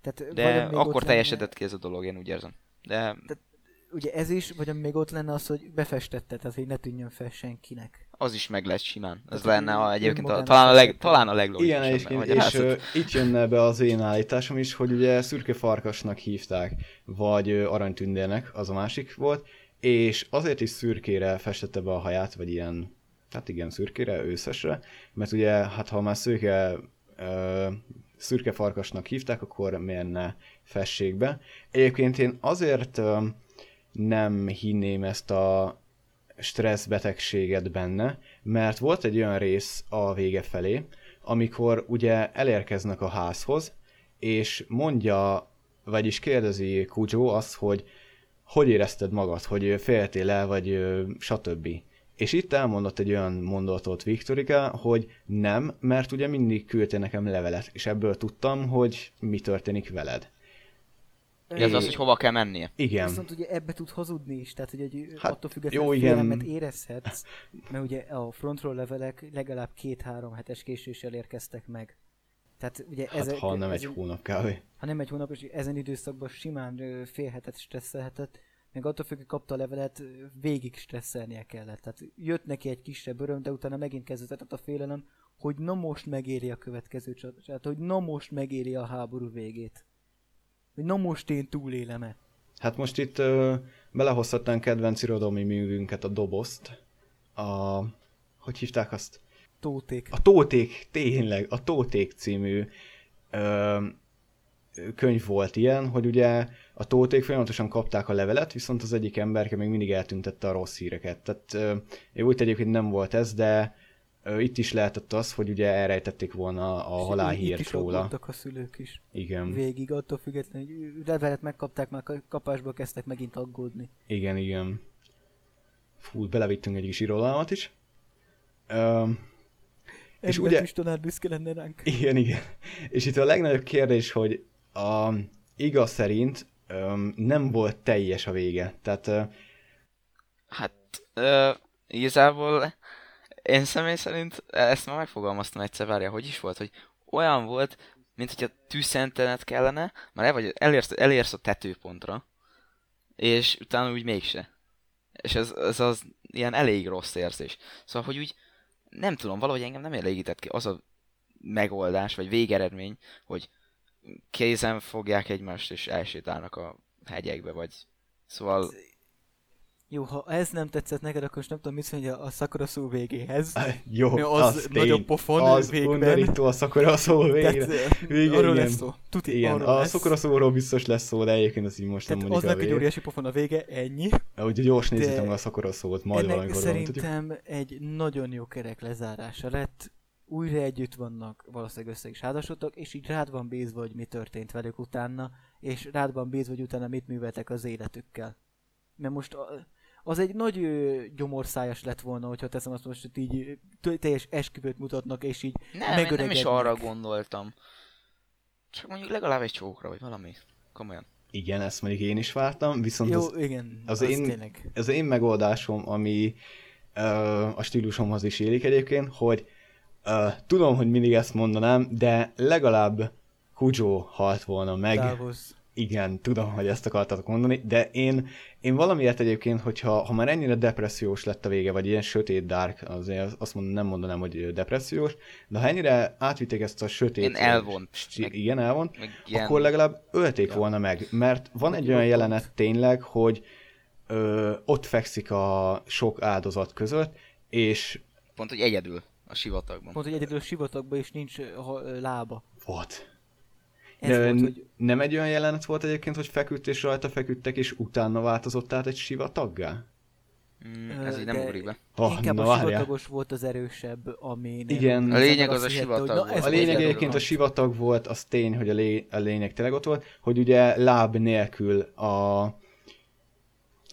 Tehát De akkor lenne- teljesedett ki ez a dolog, én úgy érzem. De Ugye ez is, vagy ami még ott lenne az, hogy befestette, tehát hogy ne tűnjön fel senkinek. Az is meg lehet simán. Ez Tehát lenne a, egyébként a, talán, a leg, talán a Igen, leglogikusabb. egyébként, és magyarázat. ö, itt jönne be az én állításom is, hogy ugye szürke farkasnak hívták, vagy aranytündérnek, az a másik volt, és azért is szürkére festette be a haját, vagy ilyen, hát igen, szürkére, őszesre, mert ugye, hát ha már szürke, ö, szürke farkasnak hívták, akkor miért ne fessék be. Egyébként én azért ö, nem hinném ezt a stressz betegséget benne, mert volt egy olyan rész a vége felé, amikor ugye elérkeznek a házhoz, és mondja, vagyis kérdezi Kujo azt, hogy hogy érezted magad, hogy féltél el, vagy stb. És itt elmondott egy olyan mondatot Viktorika, hogy nem, mert ugye mindig küldte nekem levelet, és ebből tudtam, hogy mi történik veled. Ez az, hogy hova kell mennie. Igen. Viszont ugye ebbe tud hazudni is, tehát hogy egy, Hát, attól függetlenül jó, félelmet érezhetsz, mert ugye a frontról levelek legalább két-három hetes késéssel érkeztek meg. Tehát ugye Hát ezek, ha nem egy ezen- hónap kávé. ha nem egy hónap, és ezen időszakban simán félhetett, stresszelhetett, meg attól függ, hogy kapta a levelet, végig stresszelnie kellett. Tehát jött neki egy kisebb öröm, de utána megint kezdődött a félelem, hogy na most megéri a következő csatát, hogy na most megéri a háború végét. Hogy na most én túlélem-e. Hát most itt ö, belehozhatnánk kedvenc irodalmi művünket, a dobozt. A... Hogy hívták azt? Tóték. A Tóték, tényleg, a Tóték című ö, könyv volt ilyen, hogy ugye a Tóték folyamatosan kapták a levelet, viszont az egyik emberke még mindig eltüntette a rossz híreket. Tehát ö, itt egyébként nem volt ez, de itt is lehetett az, hogy ugye elrejtették volna a És Itt halálhírt is róla. aggódtak a szülők is. Igen, Végig, attól függetlenül, hogy levelet megkapták, már kapásból kezdtek megint aggódni. igen, igen. Fú, belevittünk egy kis irodalmat is. Ö, És ugye- is tanár büszke lenne ránk. Igen, igen. És itt a legnagyobb kérdés, hogy a igaz szerint öm, nem volt teljes a vége. Tehát ö, Hát, ö, igazából én személy szerint ezt már megfogalmaztam egyszer, várja, hogy is volt, hogy olyan volt, mint hogyha tűzszentenet kellene, már el vagy, elérsz, elérsz a tetőpontra, és utána úgy mégse. És ez, ez az ilyen elég rossz érzés. Szóval, hogy úgy nem tudom, valahogy engem nem elégített ki az a megoldás, vagy végeredmény, hogy kézen fogják egymást, és elsétálnak a hegyekbe, vagy szóval Jó, ha ez nem tetszett neked, akkor most nem tudom, mit mondja a Sakura szó végéhez. jó, Ja, az az, nagyon pofon az végben. undorító a szakora szó. Tehát, Végre, arról igen. lesz szó. Tuti, Igen, a lesz. szokora szóról biztos lesz szó, de egyébként az így most nem Tehát mondjuk aznak a egy óriási pofon a vége, ennyi. Úgyhogy gyors nézzétek a szakora szót, majd Ennek valamikor tudjuk. szerintem egy nagyon jó kerek lezárása lett. Újra együtt vannak, valószínűleg össze is házasodtak, és így rád van bízva, hogy mi történt velük utána, és rád van bízva, hogy utána mit műveltek az életükkel. Mert most a- az egy nagy ö, gyomorszájas lett volna, hogyha teszem azt most, hogy így teljes esküvőt mutatnak, és így Nem, én nem is arra gondoltam. Csak mondjuk legalább egy csókra, vagy valami. Komolyan. Igen, ezt mondjuk én is vártam, viszont Jó, az, igen, az az, én- tényleg. az én megoldásom, ami ö, a stílusomhoz is élik egyébként, hogy ö, tudom, hogy mindig ezt mondanám, de legalább Kujo halt volna meg. Távozz. Igen, tudom, hogy ezt akartatok mondani, de én, én valamiért egyébként, hogyha ha már ennyire depressziós lett a vége, vagy ilyen sötét dark, azért azt mondom, nem mondanám, hogy depressziós, de ha ennyire átvitték ezt a sötét... Én elvont, sti- meg- igen, elvont, Meg ilyen... akkor legalább ölték Ja. volna meg, mert van egy olyan jelenet tényleg, hogy ö, ott fekszik a sok áldozat között, és Pont, hogy egyedül a sivatagban. Pont, hogy egyedül a sivatagban is nincs ha, lába. volt. Ez volt, hogy Nem egy olyan jelenet volt egyébként, hogy feküdt és rajta feküdtek, és utána változott át egy sivataggá? Mm, ez így nem ugrik be. Oh, inkább na a sivatagos volt az erősebb, ami... nem- Igen. A lényeg az a hihette, hogy sivatag na, A lényeg egyébként a sivatag volt, az tény, hogy a, lé, a lényeg tényleg ott volt, hogy ugye láb nélkül a,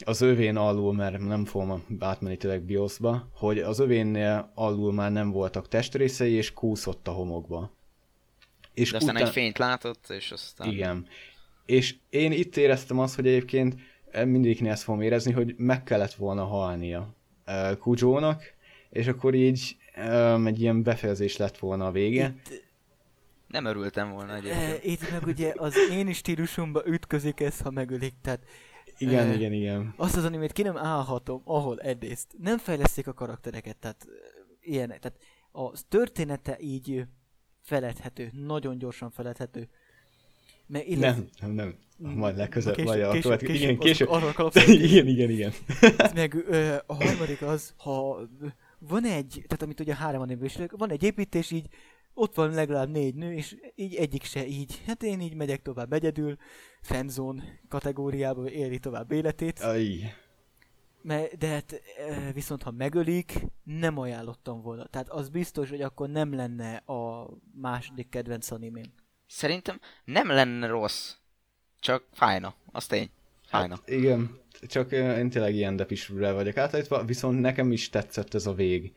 az övén alul, mert nem fogom átmenni tényleg bioszba, hogy az övénnél alul már nem voltak testrészei, és kúszott a homokba. És De aztán után- egy fényt látott, és aztán... Igen. És én itt éreztem azt, hogy egyébként eh, mindegyiknél ezt fogom érezni, hogy meg kellett volna halnia uh, Kujónak, és akkor így um, egy ilyen befejezés lett volna a vége. Itt, Nem örültem volna e, egyébként. itt meg ugye az én stílusomba ütközik ez, ha megölik, tehát Igen, eh, igen, igen. azt az animét ki nem állhatom, ahol egyrészt nem fejleszték a karaktereket, tehát ilyenek, tehát a története így feledhető, nagyon gyorsan feledhető. Mert illetve, Nem, nem, nem. Majd legközelebb, Később- vagy a később- következő. Igen, később később. azok- arra kalapszol- igen, igen, igen. meg ö, a harmadik az, ha van egy, tehát amit ugye három is, van egy építés, így ott van legalább négy nő, és így egyik se így, hát én így megyek tovább egyedül, fanzone kategóriába éli tovább életét, Aj. Mert, de hát ö, viszont ha megölik, nem ajánlottam volna. Tehát az biztos, hogy akkor nem lenne a második kedvenc animém. Szerintem nem lenne rossz. Csak fájna. Az tény. Fájna. Hát, igen, csak én tényleg ilyen depisre vagyok átállítva, viszont nekem is tetszett ez a vég.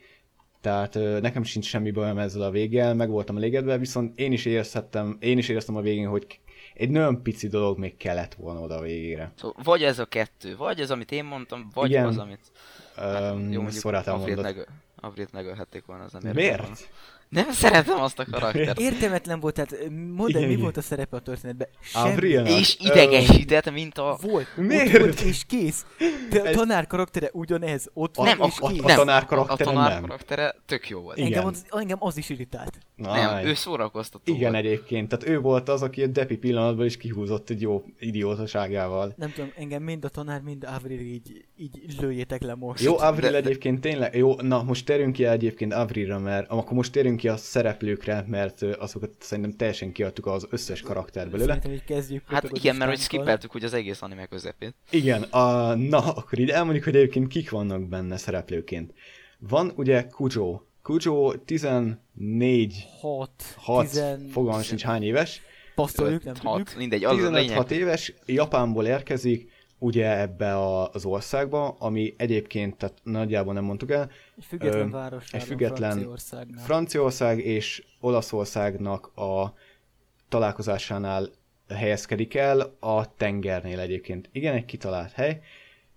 Tehát nekem sincs semmi bajom ezzel a véggel, meg voltam elégedve, viszont én is érezhettem, én is éreztem a végén, hogy egy nagyon pici dolog még kellett volna oda végére. Szóval vagy ez a kettő, vagy ez, amit én mondtam, vagy Igen. az, amit... Um, jó, mondjuk Avrit, megöl, Avrit megölhették volna, az volna. Miért? Nem szeretem azt a karaktert. Értelmetlen volt, tehát ö, mondd Igen, mi igen. volt a szerepe a történetben? Semmi. Avrilnak? És idegesített, mint a... Volt, Miért? ott volt és kész. De a tanár karaktere ugyanez, ott van Nem, és a, kész. a tanár karaktere a tanár nem. karaktere tök jó volt. Igen. Engem az, engem az is irritált. Nem, Aj. ő szórakoztató Igen, volt. egyébként. Tehát ő volt az, aki a depi pillanatban is kihúzott egy jó idiótaságával. Nem tudom, engem mind a tanár, mind Avril így, így lőjétek le most. Jó, Avril de- egyébként tényleg, jó, na most térjünk ki egyébként Avrilra, mert akkor most térjünk ki a szereplőkre, mert azokat szerintem teljesen kiadtuk az összes karakter belőle. Szerintem kezdjük. Hát igen, mert hogy protagonistánkkal. skippeltük ugye az egész anime közepén. Igen, a, na akkor így elmondjuk, hogy egyébként kik vannak benne szereplőként. Van ugye Kujo. Kujo 14, 6, 6, 10, fogalmam sincs hány éves. passzoljuk, nem tudjuk. 6, mindegy, az a lényeg. 15-6 éves, Japánból érkezik, ugye ebbe a, az országba, ami egyébként, tehát nagyjából nem mondtuk el, Egy független város. egy független Franciaországnál. Franciaország és Olaszországnak a találkozásánál helyezkedik el a tengernél egyébként. Igen, egy kitalált hely,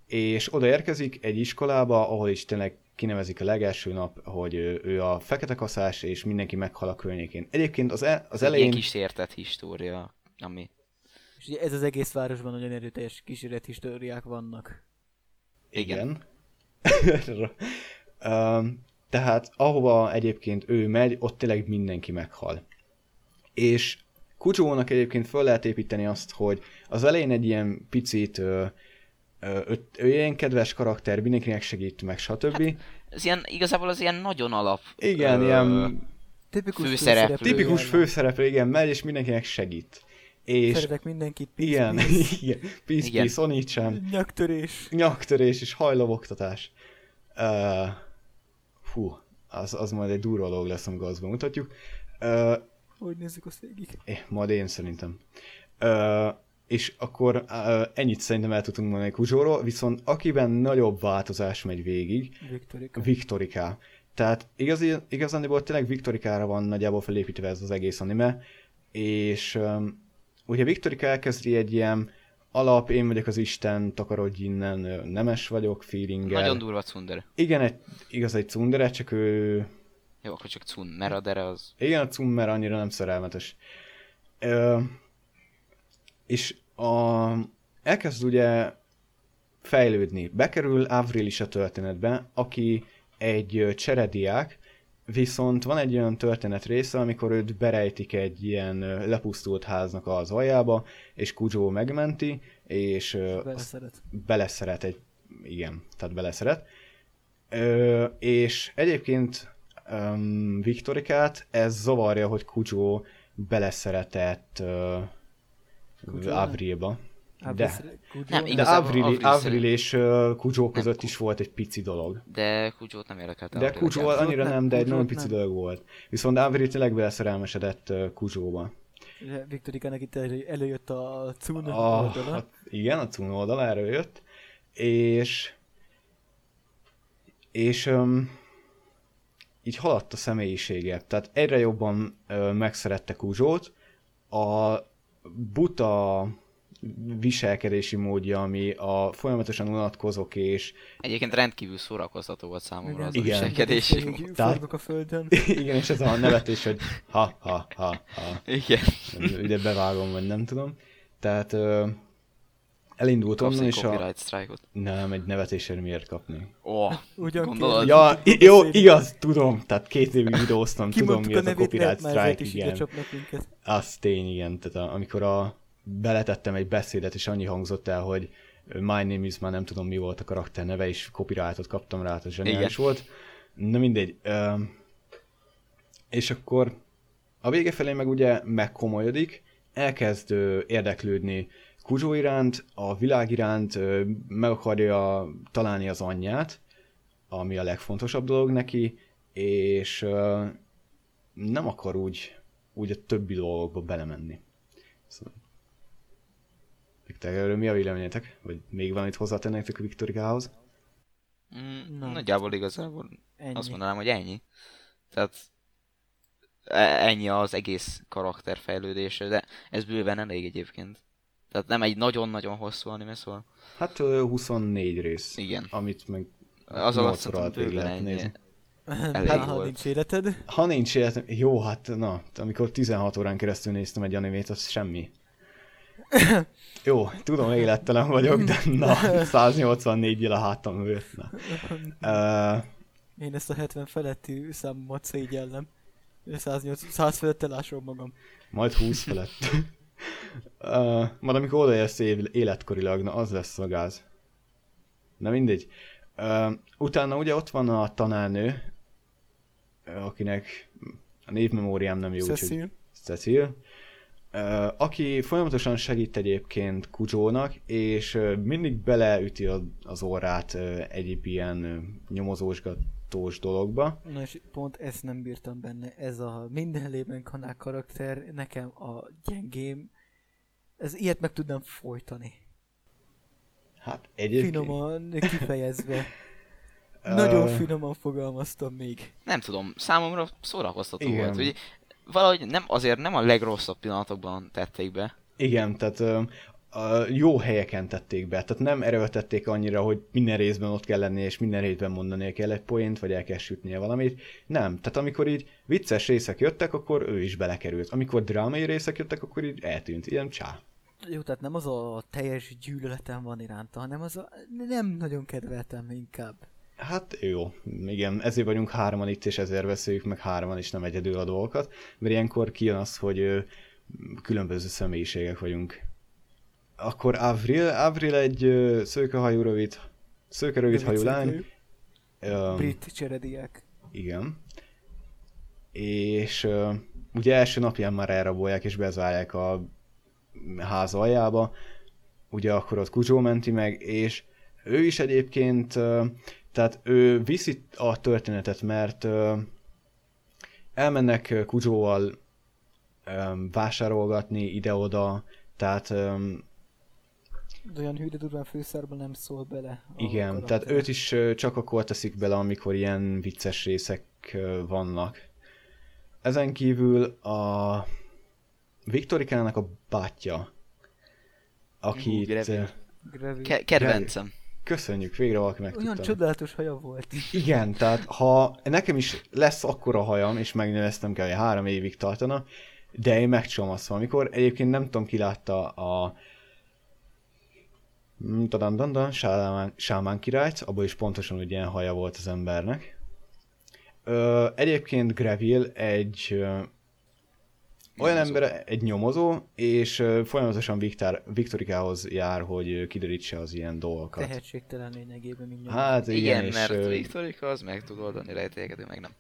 és oda érkezik egy iskolába, ahol is tényleg kinevezik a legelső nap, hogy ő, ő a fekete kaszás, és mindenki meghal a környékén. Egyébként az, e, az Egy elején... ilyen kísértett história, ami... És ugye ez az egész városban nagyon erőteljes kísérlethistóriák vannak. Igen. um, *laughs* tehát ahova egyébként ő megy, ott tényleg mindenki meghal. És Kucsónak egyébként föl lehet építeni azt, hogy az elején egy ilyen picit ö, ö, ő, ő ilyen kedves karakter, mindenkinek segít meg, stb. Ez ilyen, igazából az ilyen nagyon alap... Igen, ö, ilyen Tipikus Főszereplő. tipikus főszereplő, igen, megy és mindenkinek segít. És Szeretek mindenkit, peace, igen, peace. *laughs* igen, peace, Igen. peace, onicsan. Nyaktörés. nyaktörés és hajlavoktatás. Uh, fú, az, az majd egy durva dolog lesz, amikor azt bemutatjuk. Uh, Hogy nézzük azt végig. eh, majd én szerintem. Uh, és akkor uh, ennyit szerintem el tudtunk mondani Kuzsóról, viszont akiben nagyobb változás megy végig, Viktorika. Viktorika. Tehát igazi, igazániból tényleg Viktorikára van nagyjából felépítve ez az egész anime, és um, ugye Viktorika elkezdi egy ilyen alap, én vagyok az Isten, takarodj innen, nemes vagyok, feelinggel. Nagyon durva cundere. Igen, egy, igaz egy cundere, csak ő... Jó, akkor csak cun, mert a dere az... Igen, a cummer annyira nem szerelmetes. Ö, és a, elkezd ugye fejlődni. Bekerül Avril is a történetbe, aki egy cserediák, viszont van egy olyan történet része, amikor őt berejtik egy ilyen lepusztult háznak az aljába, és Kujo megmenti, és Beleszeret. beleszeret egy... Igen, tehát beleszeret. Ö, és egyébként um, Viktorikát ez zavarja, hogy Kujo beleszeretett uh? Avrilba. Hát De? Nem, de Igazából Avril, Avril Avril és uh, között Ku- is volt egy pici dolog. De Kudzsót nem érdekelte. De egyáltalán. annyira nem, nem, de egy nagyon pici nem. dolog volt. Viszont Avril tényleg beleszerelmesedett uh. Ugye Viktorikának itt elő, előjött a Cun A, oldala. a, igen, a Cun oldalára jött, és és um, így haladt a személyisége. Tehát egyre jobban ö, megszerette Kuzsót. A buta viselkedési módja, ami a folyamatosan unatkozok és Egyébként rendkívül szórakoztató volt számomra az a Igen. viselkedési Így mód. Tehát- a földön. *laughs* igen, és ez a nevetés, hogy ha, ha, ha, ha. Igen. Ide bevágom, vagy nem tudom. Tehát ö, elindult onnan, és a... Nem, egy nevetésért miért kapni? Ó, Ugyan gondolod? Ja, i- jó, igaz, tudom, tehát két évig videóztam, tudom mi a az a copyright strike, is igen. csapnak minket. Az tény, igen, tehát a, amikor a, beletettem egy beszédet, és annyi hangzott el, hogy My name is, már nem tudom mi volt a karakter neve, és copyrightot kaptam rá, tehát zseniális Igen. volt. Na mindegy. Ö, és akkor a vége felé meg ugye megkomolyodik, elkezd ö, érdeklődni Kuzsó iránt, a világ iránt, ö, meg akarja találni az anyját, ami a legfontosabb dolog neki, és ö, nem akar úgy, úgy a többi dolgokba belemenni. Szóval... Viktor, erről mi a véleményetek? Vagy még valamit hozzátennétek a Viktorikához? Mm, Nem. nagyjából igazából Ennyi. azt mondanám, hogy ennyi. Tehát e- ennyi az egész karakterfejlődése, de ez bőven elég egyébként. Tehát nem egy nagyon-nagyon hosszú anime, szóval Hát ö, 24 rész, igen. amit meg Az alatt szerintem lehet nézni. *laughs* Elég Ha volt. nincs életed. Ha nincs életem, jó, hát na, amikor 16 órán keresztül néztem egy animét, az semmi. Jó, tudom, élettelen vagyok, de na, 184 jel a hátam na. Uh, Én ezt a 70 feletti számomat szégyellem. 108, 100 felett elásom magam. majd 20 felett. uh, majd amikor odaérsz életkorilag, na az lesz a gáz. Na mindegy. Uh, utána ugye ott van a tanárnő, akinek a névmemóriám nem jó, Cecil. Cecil, aki folyamatosan segít egyébként Kujónak, és mindig beleüti a- az orrát ö, egyéb ilyen nyomozósgatós dologba. Na és pont ezt nem bírtam benne. Ez a minden lében kanál karakter nekem a gyengém. Ez ilyet meg tudnám folytani. Hát egyébként... Finoman kifejezve. *laughs* Nagyon finoman fogalmaztam még. Nem tudom, számomra szórakoztató Igen. volt. Hogy valahogy nem, azért nem a legrosszabb pillanatokban tették be. Igen, tehát ö, a jó helyeken tették be, tehát nem erőltették annyira, hogy minden részben ott kell lennie, és minden részben mondani kell egy poént, vagy el kell sütnie valamit. Nem, tehát amikor így vicces részek jöttek, akkor ő is belekerült. Amikor drámai részek jöttek, akkor így eltűnt. Ilyen csá. Jó, tehát nem az a teljes gyűlöletem van iránta, hanem az a nem nagyon kedveltem inkább. Hát jó, igen, ezért vagyunk hárman itt, és ezért beszéljük meg hárman, és nem egyedül a dolgokat, mert ilyenkor kijön az, hogy különböző személyiségek vagyunk. Akkor Avril, Avril egy szőkehajú rövid, szőke rövid hajú lány. Ö, Brit cserediák. Igen. És ugye első napján már elrabolják és bezárják a ház aljába, ugye akkor ott Kuzsó menti meg, és ő is egyébként, ö, tehát ő viszi a történetet, mert ö, elmennek Kuzsóval vásárolgatni ide-oda, tehát De olyan hű, de durván főszárban nem szól bele. Igen, karakter. tehát őt is csak akkor teszik bele, amikor ilyen vicces részek vannak. Ezen kívül a Viktorikának a bátyja, akit... Greville. Ke- kedvencem. Köszönjük, végre valaki Olyan megtudta. csodálatos haja volt. Igen, tehát ha nekem is lesz akkora hajam, és megnövesztem kell, hogy három évig tartana, de én megcsomaszom. Amikor egyébként nem tudom, ki látta a Mm, Tadandandan, Sámán, Sámán királyt, abból is pontosan úgy ilyen haja volt az embernek. Ö, egyébként Greville egy olyan ember, egy nyomozó, és folyamatosan Viktor, Viktorikához jár, hogy kiderítse az ilyen dolgokat. Tehetségtelen lényegében, mint nyomozó. Hát igen, Igen, és, mert ö, Viktorika az meg tud oldani rejtélyeket, ő meg nem.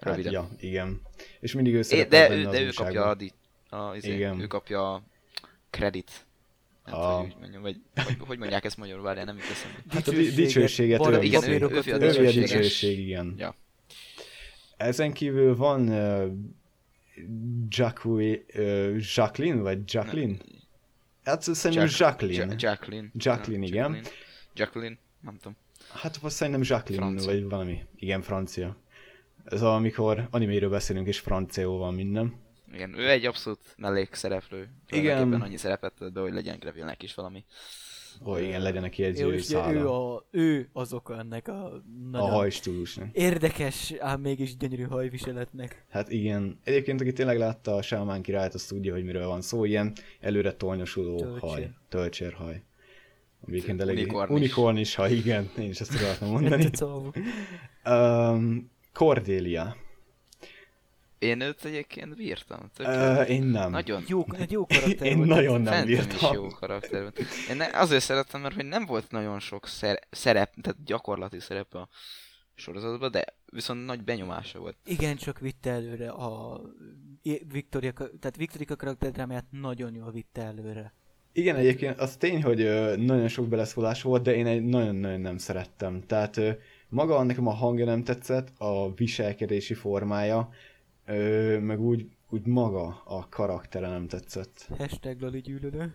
Hát, Röviden. ja, igen. És mindig ő É, de ő, de ő kapja a, di, a izé, Igen. ő kapja a credit. Nem A- hogy mondjam, vagy hogy, hogy mondják ezt magyarul, várjál, nem jut eszembe. Hát a di- dicsőséget bar- ő Igen, viszi. ő- papírokat ő a Ő a dicsőséges. dicsőség, igen. Ja. Ezen kívül van uh, Jacqueline, uh, Jacqueline, vagy Jacqueline? Hát szerintem Jack- Jacqueline. Ja- Jacqueline. Jacqueline, Ja, igen. Jacqueline. Jacqueline, nem tudom. Hát vagy szerintem Jacqueline, Francia. vagy valami. Igen, francia. Ez a, amikor animéről beszélünk, és franciául van minden. Igen, ő egy abszolút mellékszereplő. Igen. Tulajdonképpen annyi szerepet tölt be, hogy legyen Gravilnek is valami. Ó, igen, legyen neki egy Jó, ő szála. a, ő az oka ennek a A hajstílusnak. érdekes, ám mégis gyönyörű hajviseletnek. Hát igen. Egyébként, aki tényleg látta a Sámán királyt, azt tudja, hogy miről van szó. Ilyen előre tornyosuló Tölcsér. haj. Tölcsérhaj. Egyébként elég... Unikornis. Unikornis haj, igen. Én is ezt akartam mondani. Um, Cordelia. Én őt egyébként bírtam. Uh, én nem. Nagyon Jó, egy jó karakter Én volt. nagyon nem Fentem is bírtam. jó karakter volt. Én ne, azért szerettem, mert hogy nem volt nagyon sok szer- szerep, tehát gyakorlati szerep a sorozatban, de viszont nagy benyomása volt. Igen, csak vitte előre a Victoria, tehát Victoria karakterdrámáját nagyon jól vitte előre. Igen, egyébként az tény, hogy ö, nagyon sok beleszólás volt, de én egy nagyon-nagyon nem szerettem. Tehát ö, maga nekem a hangja nem tetszett, a viselkedési formája, ö, meg úgy, úgy maga a karaktere nem tetszett. Hashtag Loli gyűlölő.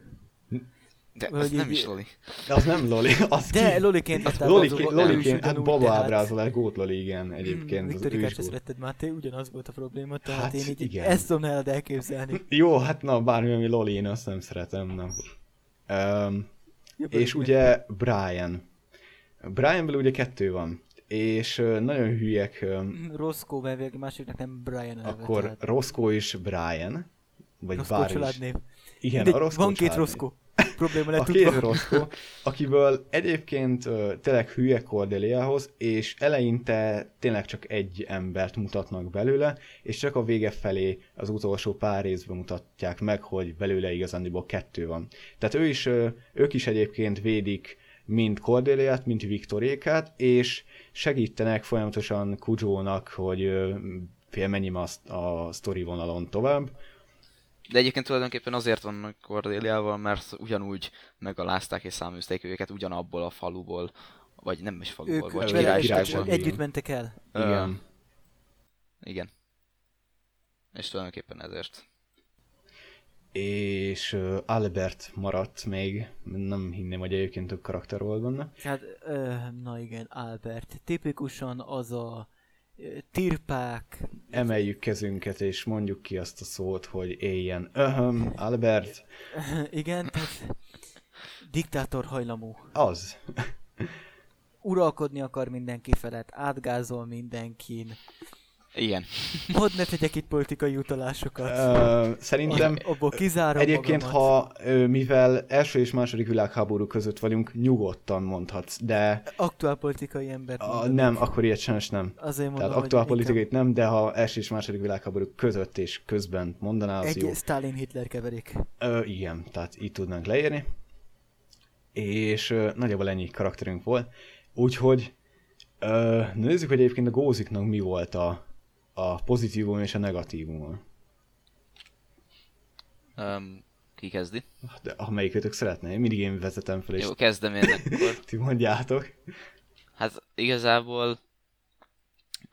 De Vagy ez nem is Loli. De az nem Loli, az De ki? Loliként lett Loliként, Loliként hát baba tehát- ábrázolás, gót Loli, igen, egyébként. az ő Viktorikát se szeretted, Máté, ugyanaz volt a probléma, tehát Hát én így igen. ezt tudom nálad elképzelni. Jó, hát na, bármi, ami Loli, én azt nem szeretem, nem. Um, Jobb És ugye Brian. Brianből ugye kettő van, és nagyon hülyek, ö, Roscoe, a másiknak nem Brian a akkor tehát Roscoe és Brian, vagy Roscoe bár családnév. Igen, Mindegy, a Roscoe van két. Roscoe. Probléma A lett két tudva. Roscoe, akiből egyébként tényleg hülye Cordeliahoz, és eleinte tényleg csak egy embert mutatnak belőle, és csak a vége felé az utolsó pár részben mutatják meg, hogy belőle igazándiból kettő van. Tehát ő is, ők is egyébként védik mind Cordeliát, mind Viktorékát, és segítenek folyamatosan Kujónak, hogy menjem a, a sztori vonalon tovább. De egyébként tulajdonképpen azért vannak Cordéliával, mert ugyanúgy megalázták és száműzték őket ugyanabból a faluból, vagy nem is faluból, Ők vagy királyságból. együtt mentek el. Igen. Igen. És tulajdonképpen ezért. És Albert maradt még, nem hinném, hogy egyébként több karakter volt benne. Hát, ö, na igen, Albert. Tipikusan az a tirpák, Emeljük kezünket, és mondjuk ki azt a szót, hogy éljen. Öhöm, Albert, *laughs* igen, tehát diktátor hajlamú. az. Uralkodni akar mindenki felett, átgázol mindenkin. Igen. *laughs* Hadd ne tegyek itt politikai utalásokat. Ö, szerintem Abból kizárom egyébként, magamat. ha mivel első és második világháború között vagyunk, nyugodtan mondhatsz, de Aktuál politikai ember. a, nem, akkor ilyet sajnos nem. Azért mondom, Tehát hogy aktuál inkább politikait nem, de ha első és második világháború között és közben mondanál, az Egy jó. Stalin-Hitler keverék. Ö, igen, tehát így tudnánk leírni. És ö, nagyjából ennyi karakterünk volt. Úgyhogy ö, nézzük, hogy egyébként a góziknak mi volt a, a pozitívum és a negatívum. Um, ki kezdi? De amelyikötök szeretne, én mindig én vezetem fel, és Jó, kezdem én akkor. *laughs* ti mondjátok. Hát igazából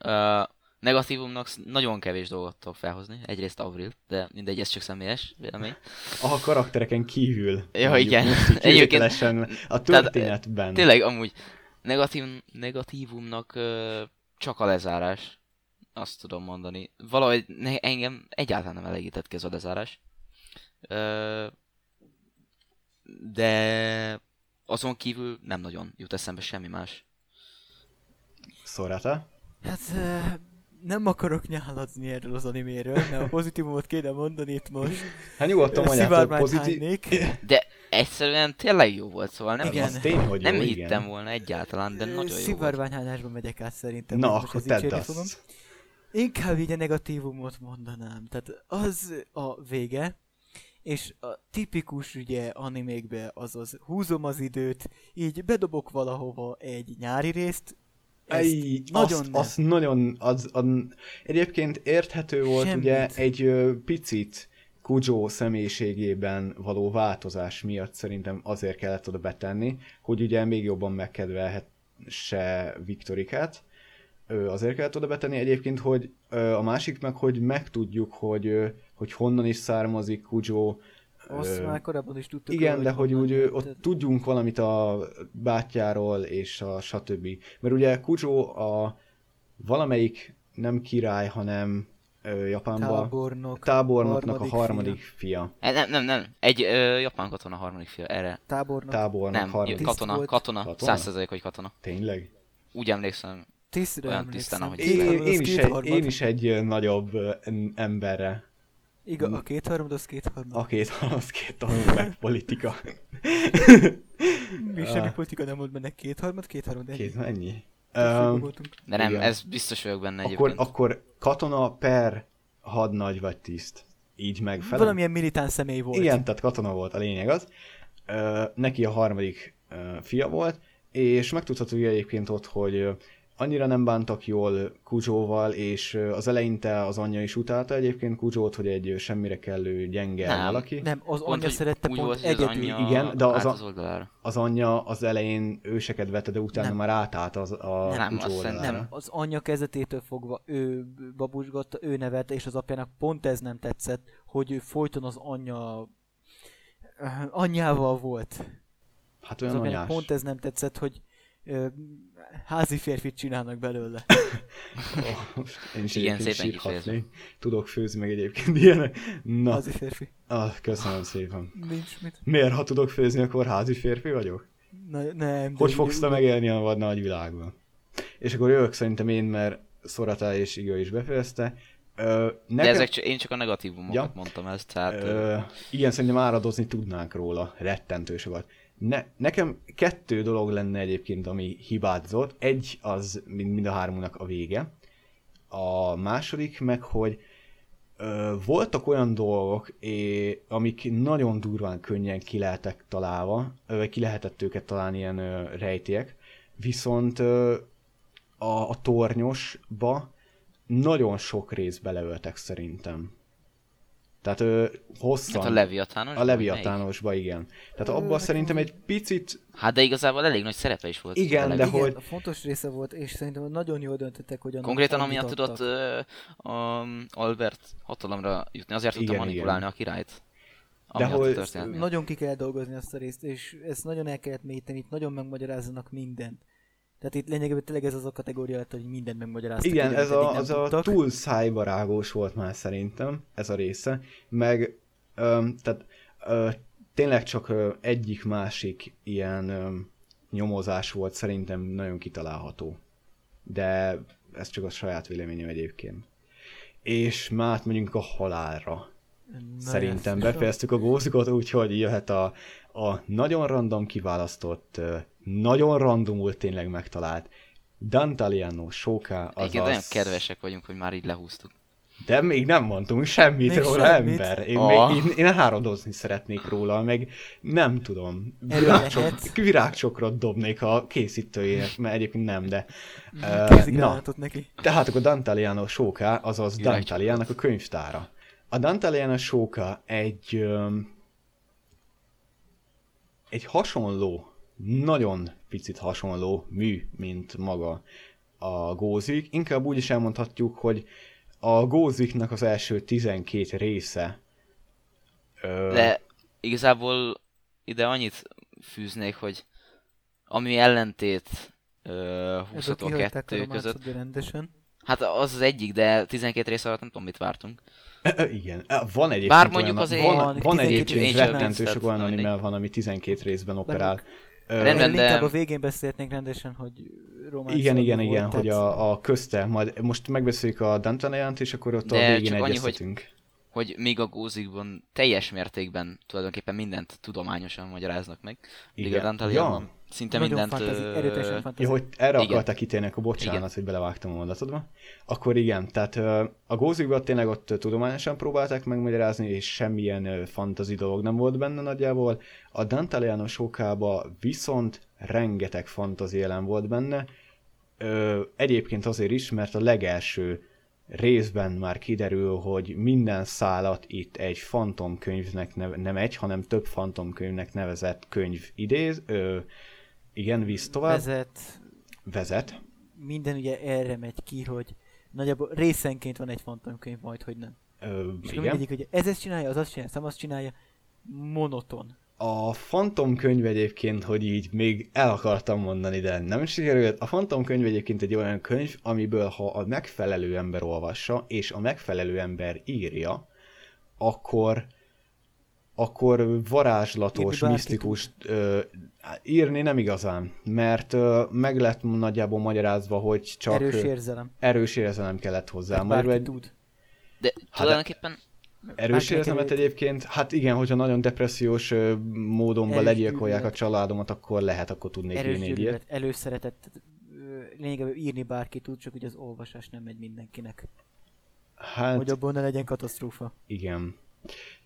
uh, negatívumnak nagyon kevés dolgot tudok felhozni. Egyrészt Avril, de mindegy, ez csak személyes vélemény. A karaktereken kívül. Ja, igen. Egyébként- a Tehát, történetben. Tényleg, amúgy negatív, negatívumnak uh, csak a lezárás. Azt tudom mondani. Valahogy ne, engem egyáltalán nem elégített ki ez a lezárás. Uh, de azon kívül nem nagyon jut eszembe semmi más. Szorata? Hát ö, nem akarok nyáladni erről az animéről, mert a pozitívumot kéne mondani itt most. *laughs* Hát nyugodtan Ö, mondjátok pozitív. *laughs* De egyszerűen tényleg jó volt, szóval nem, Igen. Az tény, hogy nem jó, hittem igen. volna egyáltalán, de Ö, nagyon jó volt. Szivárványhányásba megyek át szerintem. Na, akkor tedd dicsérni fogom. Inkább így a negatívumot mondanám. Tehát az a vége, és a tipikus ugye animékbe azaz húzom az időt, így bedobok valahova egy nyári részt, Ej, nagyon azt, nem. azt nagyon, az, az, egyébként érthető volt Semmit. ugye egy ö, picit Kujo személyiségében való változás miatt szerintem azért kellett oda betenni, hogy ugye még jobban megkedvelhesse Viktorikát, azért kellett oda betenni egyébként, hogy a másik meg, hogy megtudjuk, hogy, hogy honnan is származik Kujo, Azt Ö, már korábban is tudtuk. igen, róla, de hogy úgy ö, jött. ott tudjunk valamit a bátyjáról és a stb. Mert ugye Kujo a valamelyik nem király, hanem ö, Japánban tábornok, tábornoknak harmadik a harmadik fia. E, nem, nem, nem. Egy ö, japán katona harmadik fia, erre. tábornok, Tábornok Nem, harmadik. Katona, katona, Katona? százszerzalék, hogy katona. Tényleg? Úgy emlékszem. Tisztre olyan tisztán, ahogy Én, én, az is egy, én is egy nagyobb emberre. Igen, a két harmad, az két harmad. A két, az két tanul meg *laughs* politika. Mi *laughs* semmi politika nem volt benne. Két harmad, két harmad, ennyi. Két? Többségben Um. De nem, Igen. ez biztos vagyok benne akkor, egyébként. akkor katona per hadnagy vagy tiszt. Így megfelel? Valamilyen militáns személy volt. Igen, tehát katona volt a lényeg az. Ö, neki a harmadik ö, fia volt, és megtudható egyébként ott, hogy annyira nem bántak jól Kujóval, és az eleinte az anyja is utálta egyébként Kujót, hogy egy semmire kellő gyenge Nem. valaki. Nem, az Pont, anyja szerette pont az egyedül. anyja Igen, de az a- az oldalára. Az anyja az elején ő se kedvelte, de utána Nem. már átállt az, a Nem, azt oldalára. Nem, az anyja kezetétől fogva ő babusgatta, ő nevelte, és az apjának pont ez nem tetszett, hogy ő folyton az anyja anyjával volt. Hát Az olyan apjának anyás. pont ez nem tetszett, hogy ö, házi férfit csinálnak belőle. Oh, én is Igen, szépen kifejezve. Tudok főzni meg egyébként ilyenek. Na, Házi férfi. ah, köszönöm szépen. Nincs mit. Miért, ha tudok főzni, akkor házi férfi vagyok? Na, nem. de Hogy fogsz te megélni a vad nagy világban? És akkor jövök szerintem én, mert Szoratá és Iga is befejezte. Ö, De nekem, ezek csak, én csak a negatívumokat Ja. mondtam ezt, tehát... ö, igen, szerintem áradozni tudnánk róla, rettentő sokat. Ne, nekem kettő dolog lenne egyébként, ami hibázott. Egy az mind, mind a hármunknak a vége. A második meg, hogy ö, voltak olyan dolgok, é, amik nagyon durván könnyen ki lehetek találva, vagy ki lehetett őket találni ilyen ö, rejtélyek, viszont ö, a, a tornyosba nagyon sok rész beleöltek szerintem. Tehát ö, hosszan. Hát a Leviatános? a vagy Leviatánosba, igen. Tehát abban nekem szerintem egy picit? Hát de igazából elég nagy szerepe is volt. Igen, a de Levi- hogy- Igen, fontos része volt, és szerintem nagyon jól döntöttek, hogy Konkrétan amiatt tudott ö, um, Albert hatalomra jutni, azért tudta Igen, manipulálni igen. a királyt. De hogy- a. Nagyon ki kell dolgozni azt a részt, és ezt nagyon el kellett mélyíteni, itt nagyon megmagyarázzanak mindent. Tehát itt lényegében tényleg ez az a kategória lett, hogy mindent megmagyaráztak. igen, ez a, az nem a tudtak. túl szájbarágos volt már szerintem, ez a része. Meg, öm, tehát ö, tényleg csak egyik-másik ilyen öm, nyomozás volt szerintem nagyon kitalálható. De ez csak a saját véleményem egyébként. És már átmegyünk a halálra. Na, Szerintem ez- befejeztük a gózikot, úgyhogy jöhet a, a nagyon random kiválasztott, nagyon randomul tényleg megtalált Dantaliano Soka, Egyébként nagyon azaz... kedvesek vagyunk, hogy már így lehúztuk. De még nem mondtunk semmit Még róla, semmit. ember. Én, Ah. még, én, én hárodozni szeretnék róla, meg nem tudom. Virágcsok, virágcsokrot dobnék a készítőjének, mert egyébként nem, de... Kézik na, neki. tehát akkor Dantaliano Sóka, azaz. Dantaliának a könyvtára. A Dantaliano Sóka egy öm, egy hasonló, nagyon picit hasonló mű, mint maga a Gózik. Inkább úgy is elmondhatjuk, hogy a Góziknak az első 12 része ö, De igazából ide annyit fűznék, hogy ami ellentét uh, 20 Ebből kihagyták a 2 között, rendesen. hát az az egyik, de 12 rész alatt nem tudom mit vártunk. Ö, *coughs* Igen, Ö, van egyébként Bár mondjuk olyan, azért- van, Van, van 12 egyébként rettentő sok olyan anime van, ami 12 részben operál. Rendben, de- inkább a végén beszélhetnénk rendesen, hogy románc Igen, igen, volt, igen, tehát- hogy a, a közte, majd most megbeszéljük a Dantaneant, és akkor ott De a végén csak annyi, hogy-. Hogy még a gózikban teljes mértékben tulajdonképpen mindent tudományosan magyaráznak meg. Míg a Igen. Szinte Nagyon mindent... fantazi, ö, erőteljesen Ja, fantazi. hogy erre Igen. akarták kitérni, akkor bocsánat, Igen. hogy belevágtam a mondatodba. Akkor igen, tehát a gózikban tényleg ott tudományosan próbálták megmagyarázni, és semmilyen fantazi dolog nem volt benne nagyjából. A Dantaliano sokába viszont rengeteg fantazi jelen volt benne, Ö, egyébként azért is, mert a legelső részben már kiderül, hogy minden szálat itt egy fantomkönyvnek, neve, nem egy, hanem több fantomkönyvnek nevezett könyv idéz, ö, igen, visz tovább, Vezet, vezet. minden ugye erre megy ki, hogy nagyjából részenként van egy fantomkönyv, majd hogy nem. Ö, És igen. mindegyik, hogy ez ezt csinálja, az azt csinálja, az azt csinálja, monoton. A Phantom könyv egyébként, hogy így még el akartam mondani, de nem sikerült. A Phantom könyv egyébként egy olyan könyv, amiből ha a megfelelő ember olvassa, és a megfelelő ember írja, akkor akkor varázslatos, bárki misztikus ö, írni nem igazán, mert ö, meg lett nagyjából magyarázva, hogy csak Erős érzelem. erős érzelem kellett hozzá. Hát bárki egy tud. De Hát tulajdonképpen erős érzelmet egyébként, hát igen, hogyha nagyon depressziós módonban legyilkolják a családomat, akkor lehet, akkor tudnék Erős írni egy ilyet. gyűlölet, előszeretet, ö, lényegében írni bárki tud, csak hogy az olvasás nem megy mindenkinek. Hát Hogy abból ne legyen katasztrófa. igen.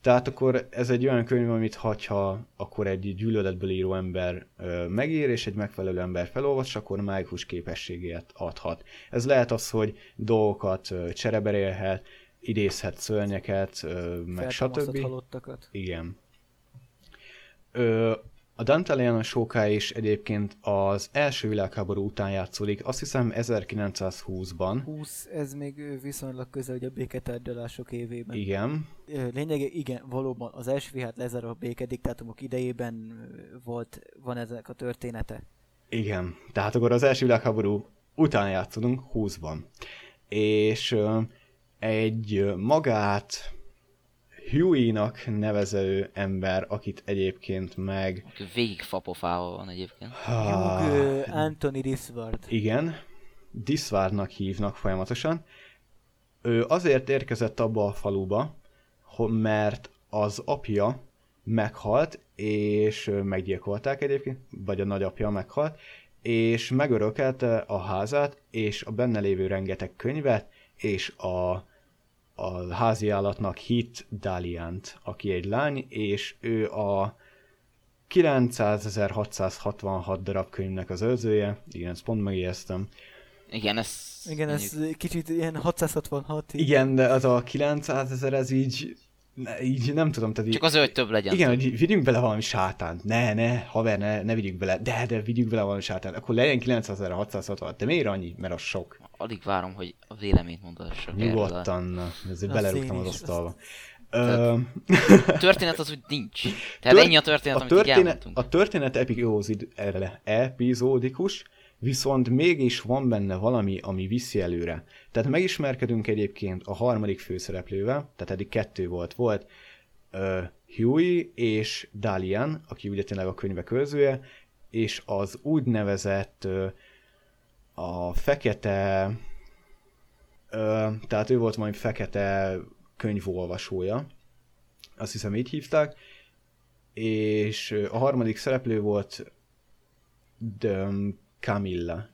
Tehát akkor ez egy olyan könyv, amit hagyha akkor egy gyűlöletből író ember megír, és egy megfelelő ember felolvas, akkor mágikus képességét adhat. Ez lehet az, hogy dolgokat csereberélhet, idézhet szörnyeket, meg stb. halottakat. Igen. Ö, a Dantalian Sóká is egyébként az első világháború után játszódik, azt hiszem 1920-ban. 20, ez még viszonylag közel hogy a béketárgyalások évében. Igen, Lényege, igen, valóban az első hát lezáró a békediktátumok idejében volt, van ezek a története. igen. Tehát akkor az első világháború után játszunk 20-ban. És egy magát Huey-nak nevező ember, akit egyébként meg... aki végig fapofával van egyébként. Ah, Hugh Anthony Disward. Igen, Disvárnak hívnak folyamatosan. Ő azért érkezett abba a faluba, mert az apja meghalt, és meggyilkolták egyébként, vagy a nagyapja meghalt, és megörökelte a házát, és a benne lévő rengeteg könyvet, és a, a háziállatnak hit Daliant, aki egy lány, és ő a 900.666 darab könyvnek az őrzője, igen, ezt pont megjegyeztem. Igen, ez... Igen, ez kicsit ilyen 666 így. Igen, de az a 900 ezer, ez így, így nem tudom, tehát így, Csak azért, hogy több legyen. igen, hogy vigyünk bele valami sátánt. Ne, ne, haver, ne, ne vigyük bele. De, de vigyük bele valami sátánt. Akkor legyen 9660. De miért annyi? Mert az sok. Alig várom, hogy a véleményt erről. Nyugodtan, ezért belerúgtam az asztalba. Tehát- A történet az úgy nincs. Tehát Tört- ennyi a történet, a amit történet, a történet erre, epizódikus, viszont mégis van benne valami, ami viszi előre. Tehát megismerkedünk egyébként a harmadik főszereplővel, tehát eddig kettő volt. Volt uh, Huey és Dalian, aki ugye tényleg a könyvek őrzője, és az úgynevezett uh, a fekete, uh, tehát ő volt majd fekete könyvolvasója, azt hiszem így hívták, és a harmadik szereplő volt de Camilla.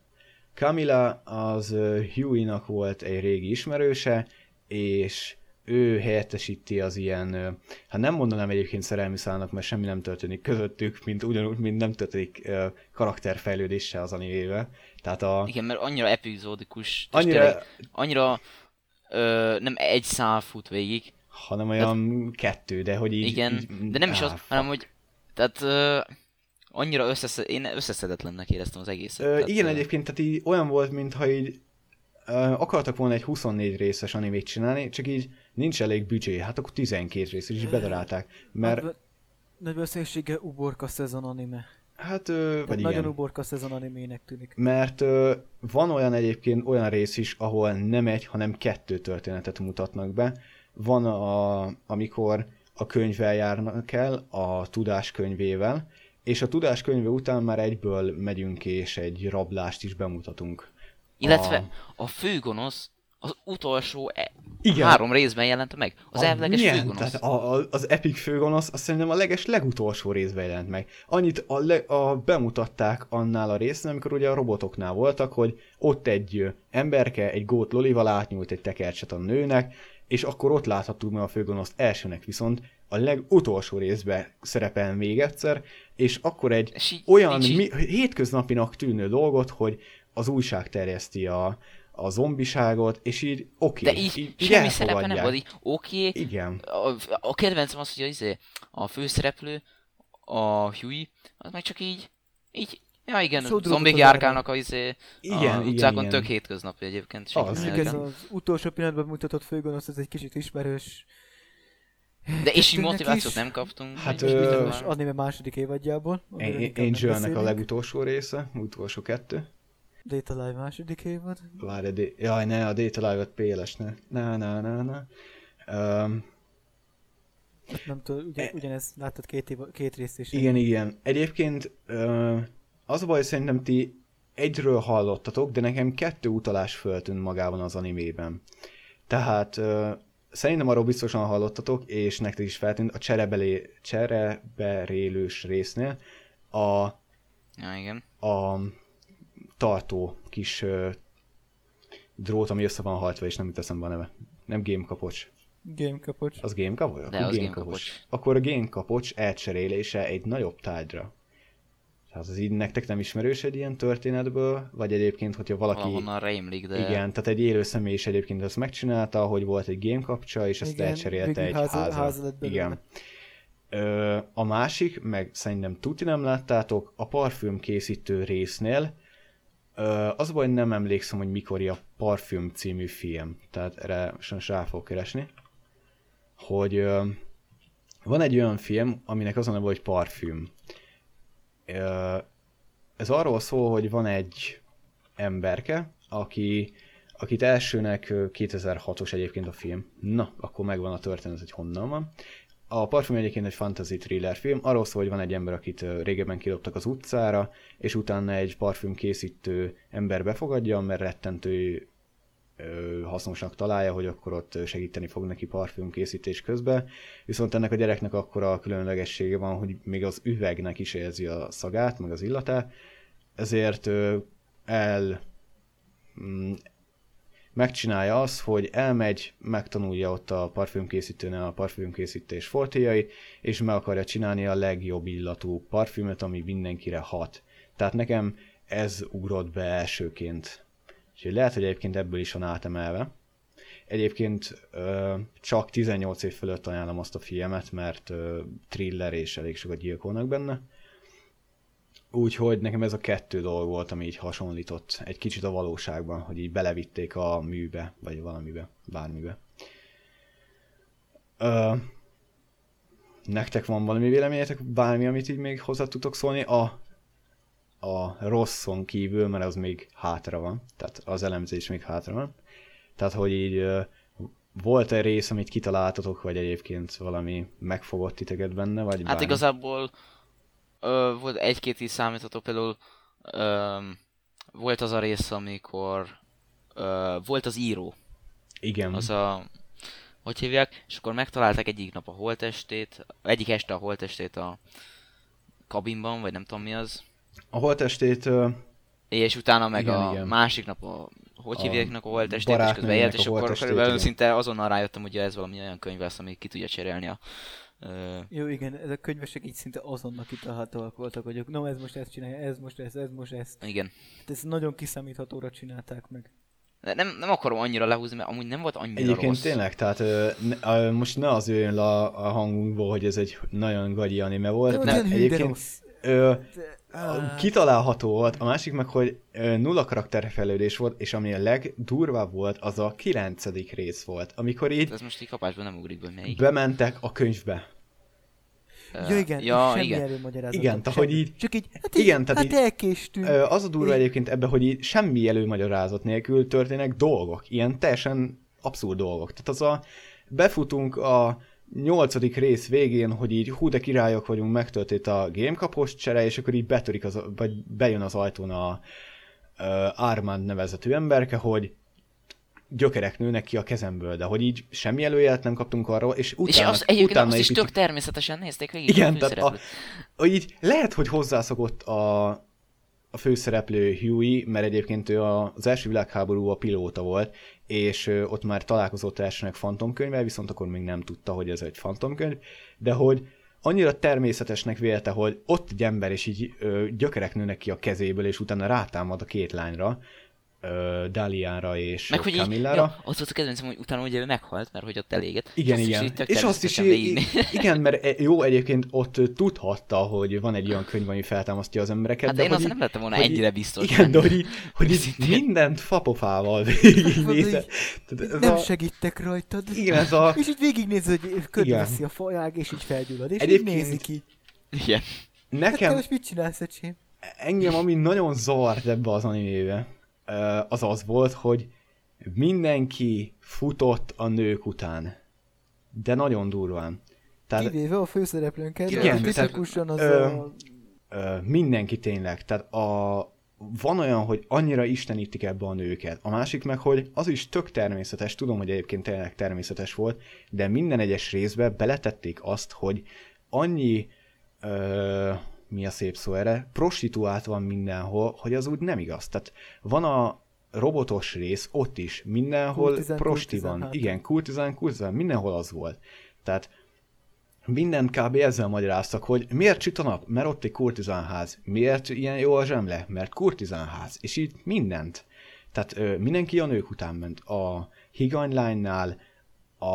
Camilla az Huey-nak volt egy régi ismerőse, és ő helyettesíti az ilyen, hát nem mondanám egyébként szerelmi szálnak, mert semmi nem történik közöttük, mint ugyanúgy, mint nem történik karakterfejlődése az animével. Tehát a... Igen, mert annyira epizódikus, Annyira, tényleg annyira ö, nem egy szál fut végig, hanem olyan kettő, de hogy így... igen, így, de nem is az, áh, hanem hogy tehát ö, annyira összeszed, én összeszedetlennek éreztem az egészet. Ö, tehát, igen, ö, egyébként, tehát így olyan volt, mintha így ö, akartak volna egy 24 részes animét csinálni, csak így nincs elég büdzsé, hát akkor 12 rész, és így bedarálták. Mert, Nagy, nagy valószínűséggel uborka szezon anime. hát, ö, Tehát vagy nagyon igen. uborka szezon animének tűnik. Mert ö, van olyan egyébként olyan rész is, ahol nem egy, hanem kettő történetet mutatnak be. Van a, amikor a könyvvel járnak el, a tudás könyvével, és a tudás könyve után már egyből megyünk és egy rablást is bemutatunk. Illetve A- a főgonosz az utolsó e- Igen. három részben jelent meg. Az A elvileges milyen? főgonosz. Tehát a, a, az epic főgonosz azt szerintem a leges legutolsó részben jelent meg. Annyit a, le, a bemutatták annál a résznél, amikor ugye a robotoknál voltak, hogy ott egy emberke egy gót lolival átnyúlt egy tekercset a nőnek, és akkor ott láthattuk meg a főgonoszt elsőnek, viszont a legutolsó részben szerepel még egyszer, és akkor egy És így olyan így- mi, hétköznapinak tűnő dolgot, hogy az újság terjeszti a, a zombiságot, és így oké. De így, így semmi szerepe nem volt, így oké. Okay, Igen. A, a kedvencem az, hogy a, izé, a főszereplő, a Huey, az meg csak így, így Ja igen, Sodródott zombik járkálnak a, izé, igen, a igen, utcákon igen. tök hétköznapi egyébként. Az. Ez az utolsó pillanatban mutatott főgonosz, ez egy kicsit ismerős. De és így motivációt is. nem kaptunk. Hát, ö, van. anime második évadjából. Angelnek a legutolsó része, utolsó kettő. Data Live második évad. Várj, de, jaj, ne, a Data Live-ot péles, ne. Na, na, na, na. Um, Hát nem tudom, ugyan, E- ugyanez, láttad két, év, két részt is. igen, igen. Egyébként az a baj, szerintem ti egyről hallottatok, de nekem kettő utalás föltűnt magában az animében. Tehát szerintem arról biztosan hallottatok, és nektek is feltűnt a cserebelé, csereberélős résznél a Ja, igen. a tartó kis ö, drót, ami össze van hajtva, és nem jut eszembe a neve. Nem game kapocs. Game kapocs. Az game kapocs? De, az game kapocs. Akkor a game kapocs elcserélése egy nagyobb tárgyra. Tehát az így nektek nem ismerős egy ilyen történetből, vagy egyébként, hogyha valaki... Valahonnan rémlik, de... Igen, tehát egy élő személy is egyébként ezt megcsinálta, hogy volt egy game kapcsa, és ezt Igen, elcserélte egy háza- házra. háza lett belőle. Igen. Ö, a másik, meg szerintem tuti nem láttátok, a parfüm készítő résznél, ö, az baj, nem emlékszem, hogy mikor a Parfüm című film, tehát erre sajnos rá fogok keresni, hogy ö, van egy olyan film, aminek az a neve, hogy Parfüm. Ez arról szól, hogy van egy emberke, aki, akit elsőnek ö, 2006-os egyébként a film. Na, akkor megvan a történet, hogy honnan van. A Parfüm egyébként egy fantasy thriller film, arról szól, hogy van egy ember, akit régebben kidobtak az utcára, és utána egy parfüm készítő ember befogadja, mert rettentő hasznosnak találja, hogy akkor ott segíteni fog neki parfüm készítés közben. Viszont ennek a gyereknek akkor a különlegessége van, hogy még az üvegnek is érzi a szagát, meg az illatát, ezért el mm, megcsinálja azt, hogy elmegy, megtanulja ott a parfümkészítőnél a parfümkészítés fortéjai, és meg akarja csinálni a legjobb illatú parfümöt, ami mindenkire hat. Tehát nekem ez ugrott be elsőként. Úgyhogy lehet, hogy egyébként ebből is van átemelve. Egyébként csak 18 év fölött ajánlom azt a filmet, mert thriller és elég sokat gyilkolnak benne. Úgyhogy nekem ez a kettő dolog volt, ami így hasonlított egy kicsit a valóságban, hogy így belevitték a műbe, vagy valamibe, bármibe. Ö, nektek van valami véleményetek, bármi, amit így még hozzá tudtok szólni? A, a rosszon kívül, mert az még hátra van, tehát az elemzés még hátra van. Tehát, hogy így ö, volt egy rész, amit kitaláltatok, vagy egyébként valami megfogott titeket benne, vagy Hát bármi? igazából ö, volt egy-két is számítható, például ö, volt az a rész, amikor ö, volt az író, Igen. az a, hogy hívják, és akkor megtalálták egyik nap a holtestét, egyik este a holtestét a kabinban, vagy nem tudom mi az, A holtestét és utána meg Igen, a igen. másik nap a hogy A hívják a holtestét, és közben élt, és akkor körülbelül igen. szinte azonnal rájöttem, hogy ez valami olyan könyv lesz, ami ki tudja cserélni a Jó, igen, ez a könyvesek így szinte azonnal kitalálhatóak voltak, hogy ők, no, ez most ezt csinálja, ez most ez, ez most ez. igen. Hát ez nagyon kiszámíthatóra csinálták meg. De nem, nem akarom annyira lehúzni, mert amúgy nem volt annyira Egyébként rossz. tényleg, tehát ö, ne, ö, most ne az jöjjön le a, a hangunkból, hogy ez egy nagyon gagyi anime volt. De Nem, hű, de egyébként rossz. ö, De, kitalálható volt, a másik meg, hogy nulla karakterfejlődés volt, és ami a legdurvább volt, az a kilencedik rész volt, amikor így Ez most így kapásban nem ugrik be, melyik. bementek a könyvbe. Ja igen, ja, semmi igen. előmagyarázat. Igen, tehát, hogy így- Csak így, hát igen, így, tehát hát így- elkéstünk. Az a durva Így- egyébként ebbe, hogy így semmi előmagyarázat nélkül történnek dolgok, ilyen teljesen abszurd dolgok. Tehát az a befutunk a nyolcadik rész végén, hogy így hú de királyok vagyunk, megtörtént a gamekapos csere, és akkor így betörik az, vagy bejön az ajtón a uh, Armand nevezetű emberke, hogy gyökerek nőnek ki a kezemből, de hogy így semmi előjelet nem kaptunk arról, és utána, És az egyébként utána azt is tök természetesen nézték végig. Igen, a tehát a, a, így lehet, hogy hozzászokott a, a főszereplő Huey, mert egyébként ő az első világháború a pilóta volt, és ott már találkozott elsőnek fantomkönyvvel, viszont akkor még nem tudta, hogy ez egy fantomkönyv, de hogy annyira természetesnek vélte, hogy ott egy ember, és így ö, gyökerek nőnek ki a kezéből, és utána rátámad a két lányra, ö, Daliára és Meg hogy így, Camillára. ja, az volt a kedvencem, hogy utána ugye ő meghalt, mert hogy ott eléget. Igen, és igen. Is így és azt is, természetesen í- végigné- *laughs* igen, mert e- jó, egyébként ott tudhatta, hogy van egy olyan könyv, ami feltámasztja az embereket, Hát de én hogy azt így- nem lettem volna hogy így- ennyire biztos. Igen, de hogy, így, hogy így mindent fapofával *laughs* végignézett. Nem a, segítek rajtad. igen, ez a, És így végignézi, hogy körülveszi a fajág, és így felgyullad. És Egyébként- így nézik így. Igen. Hát te nekem, most mit csinálsz, öcsém? engem ami nagyon zavart ebbe az animébe, az az volt, hogy mindenki futott a nők után. De nagyon durván. Tehát Kivéve a főszereplőnket, Igen, tehát, tipikusan az ö, a... ö, mindenki tényleg. Tehát a, van olyan, hogy annyira istenítik ebbe a nőket. A másik meg, hogy az is tök természetes, tudom, hogy egyébként tényleg természetes volt, de minden egyes részbe beletették azt, hogy annyi, ö, mi a szép szó erre, prostituált van mindenhol, hogy az úgy nem igaz. Tehát van a robotos rész, ott is mindenhol Kurtizán, prosti kurtizán van. hátul. Igen, kurtizán, kurtizán, mindenhol az volt. Tehát mindent kb. ezzel magyaráztak, hogy miért süt a nap? Mert ott egy kurtizánház. Miért ilyen jó a zsemle? Mert kurtizánház. És így mindent. Tehát ö, mindenki a nők után ment. A higanylánynál, a,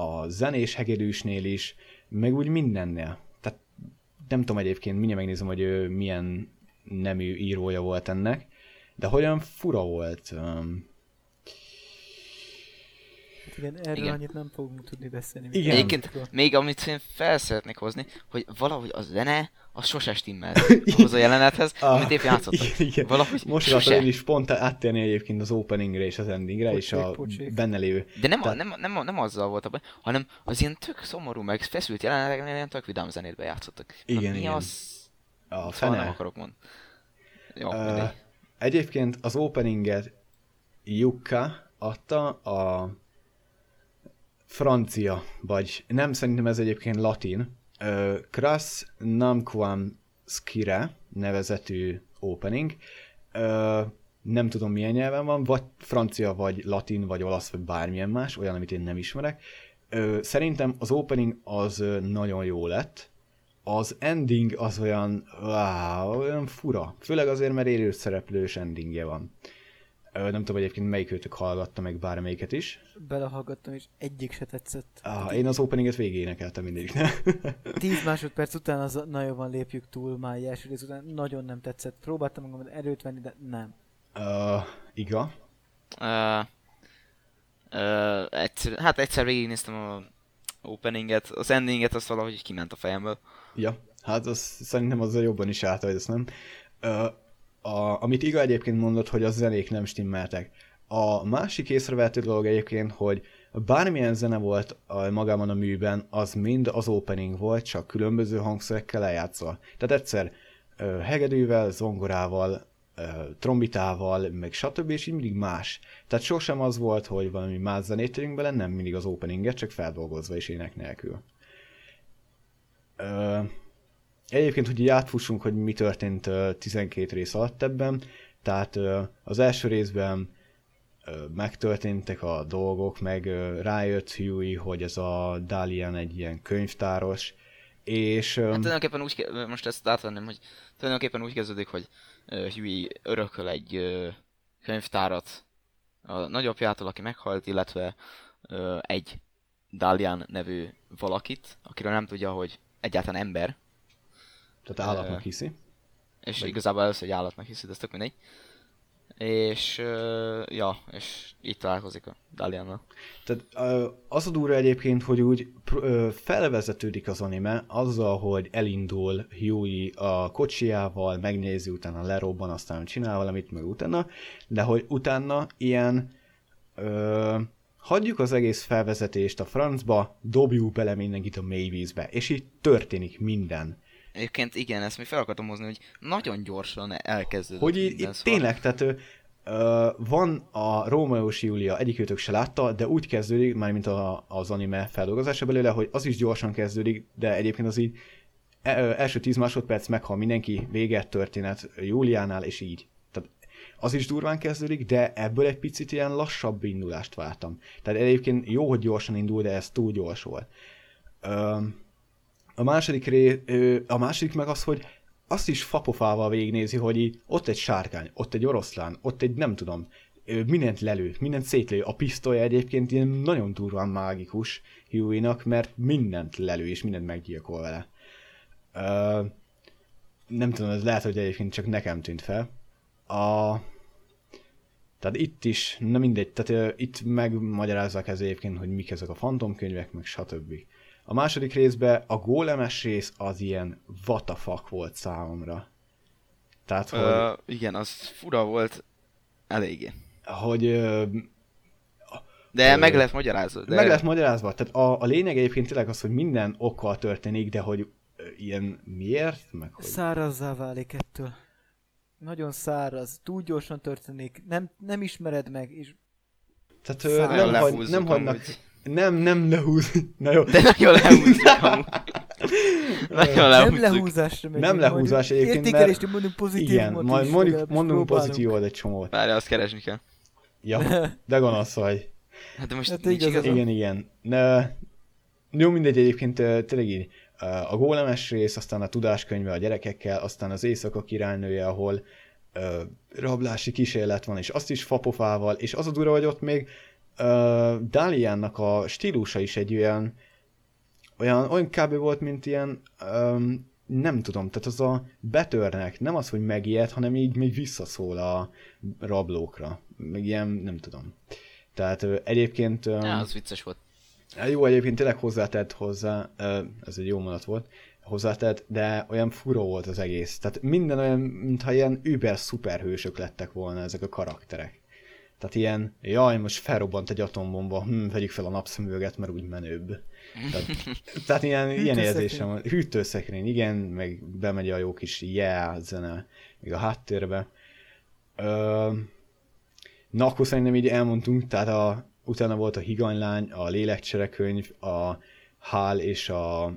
a zenés hegedűsnél is, meg úgy mindennél. Nem tudom egyébként, mindjárt megnézem, hogy ö, milyen nemű írója volt ennek, de hogyan fura volt. Um, Igen, erről Igen. annyit nem fogunk tudni beszélni. Igen. Egyébként még amit én fel szeretnék hozni, hogy valahogy a zene, az sose stimmel *laughs* ahhoz a jelenethez, Ah, amit épp játszottak. *laughs* Igen, igen. Valahogy Most sose. én is pont áttérni egyébként az openingre és az endingre, és a Pocsék, pocsék. benne lévő. De nem, a, Tehát- nem, nem, nem azzal volt a baj, hanem az ilyen tök szomorú, meg feszült jeleneteknél ilyen tök vidám zenét bejátszottak. Igen, Na, mi igen. az? A Szóval fene. nem akarok mondani. Jó, mindegy. egyébként az openinget Jukka adta a francia, vagy nem szerintem ez egyébként latin, Kras Namquam Skire nevezetű opening. Nem tudom milyen nyelven van, vagy francia, vagy latin, vagy olasz, vagy bármilyen más, olyan, amit én nem ismerek. Szerintem az opening az nagyon jó lett, az ending az olyan, wow, olyan fura. Főleg azért, mert élő szereplős endingje van. Ö, nem tudom egyébként melyik őtök hallgatta meg bármelyiket is. Belehallgattam, és egyik se tetszett. Ah, én az openinget végig énekeltem mindig. *laughs* 10 másodperc után az, na jó van, lépjük túl már első rész után, nagyon nem tetszett. Próbáltam magam erőt venni, de nem. uh, iga. Ö, ö, egyszer, hát egyszer végignéztem a openinget, az endinget az valahogy kiment a fejemből. Ja, hát az, szerintem az jobban is állt, hogy ezt nem. Uh, a, amit Iga egyébként mondott, hogy a zenék nem stimmeltek. A másik észrevehető dolog egyébként, hogy bármilyen zene volt a, magában a műben, az mind az opening volt, csak különböző hangszerekkel lejátszva. Tehát egyszer hegedűvel, zongorával, trombitával, meg stb. és így mindig más. Tehát sosem az volt, hogy valami más zenét tegyünk bele, nem mindig az openinget, csak feldolgozva és ének nélkül. Ö, Egyébként, hogy így átfussunk, hogy mi történt ö, 12 rész alatt ebben, tehát az első részben megtörténtek a dolgok, meg rájött Huey, hogy ez a Dalian egy ilyen könyvtáros, és Hát tulajdonképpen úgy, most ezt átvenném, hogy tulajdonképpen úgy kezdődik, hogy Huey örököl egy könyvtárat a nagyapjától, aki meghalt, illetve egy Dalian nevű valakit, akiről nem tudja, hogy egyáltalán ember, tehát állatnak hiszi. és Meg- igazából először egy állatnak hiszi, de ez tök mindegy. És, uh, ja, és így találkozik a Daliannal. Tehát ö, az a durva egyébként, hogy úgy ö, felvezetődik az anime azzal, hogy elindul Huey a kocsijával, megnézi, utána lerobban, aztán csinál valamit, meg utána, de hogy utána ilyen ö, hagyjuk az egész felvezetést a francba, dobjuk bele mindenkit a mélyvízbe, és így történik minden. Egyébként igen, ezt még fel akartam hozni, hogy nagyon gyorsan elkezdődött Hogy minden, itt szóval- tényleg, tehát ö, ö, van a Rómeó és Júlia, egyikőtök se látta, de úgy kezdődik, mármint a, az anime feldolgozása belőle, hogy az is gyorsan kezdődik, de egyébként az így e, ö, első tíz másodperc meghal mindenki, vége történet Júliánál, és így. Tehát az is durván kezdődik, de ebből egy picit ilyen lassabb indulást vártam. Tehát egyébként jó, hogy gyorsan indul, de ez túl gyors volt. Ö, a második, ré, a második meg az, hogy azt is fapofával végignézi, hogy így, ott egy sárkány, ott egy oroszlán, ott egy nem tudom, mindent lelő, mindent szétlő. A pisztolya egyébként ilyen nagyon durván mágikus Huey-nak, mert mindent lelő és mindent meggyilkol vele. Ö, nem tudom, ez lehet, hogy egyébként csak nekem tűnt fel. A... Tehát itt is, na mindegy, tehát uh, itt megmagyarázzák ez egyébként, hogy mik ezek a fantomkönyvek, meg stb. A második részben a gólemes rész az ilyen fuck volt számomra. Tehát, hogy, Ö, igen, az fura volt eléggé. hogy uh, De Ö, meg lehet magyarázva. De... meg lett magyarázva. Tehát a, a lényeg egyébként tényleg az, hogy minden okkal történik, de hogy ö, ilyen miért, meg hogy... Szárazzá válik ettől. Nagyon száraz, túl gyorsan történik, nem, nem ismered meg, és Tehát ö, nem, hagy, nem hagynak... Nem, nem lehúz. Na jó. De nagyon *laughs* amúgy. Nagyon nem lehúzzuk. lehúzásra megyünk. Nem lehúzás majd egyébként, Értékelést mondunk pozitívumot Igen, majd is, mondjuk, legalábbis mondunk próbálunk. pozitívot egy csomót. Várjál, azt keresni kell. Ja, de gonosz vagy. Hát de most Hát nincs igazad igazam. Igen, igen. De, jó, mindegy egyébként tényleg így. A gólemes rész, aztán a tudáskönyve a gyerekekkel, aztán az éjszaka királynője, ahol ö, rablási kísérlet van, és azt is fapofával, és az a dura, hogy ott még ö, Daliannak a stílusa is egy olyan, olyan, olyan kb. volt, mint ilyen, öm, nem tudom, tehát az a betörnek, nem az, hogy megijed, hanem így még visszaszól a rablókra. Meg ilyen, nem tudom. Tehát ö, egyébként... öm, Ja, az vicces volt. Jó, egyébként tényleg hozzátett hozzá, ö, ez egy jó mondat volt, hozzátett, de olyan fura volt az egész. Tehát minden olyan, mintha ilyen über szuperhősök lettek volna ezek a karakterek. Tehát ilyen, jaj, most felrobbant egy atombomba, hm, vegyük fel a napszemüveget, mert úgy menőbb. Tehát, *laughs* tehát ilyen, ilyen érzésem van. Hűtőszekrény, igen, meg bemegy a jó kis yeah zene, még a háttérbe. Ö, na akkor szerintem így elmondtunk, tehát a, utána volt a higanylány, a lélekcserekönyv, a Hál és a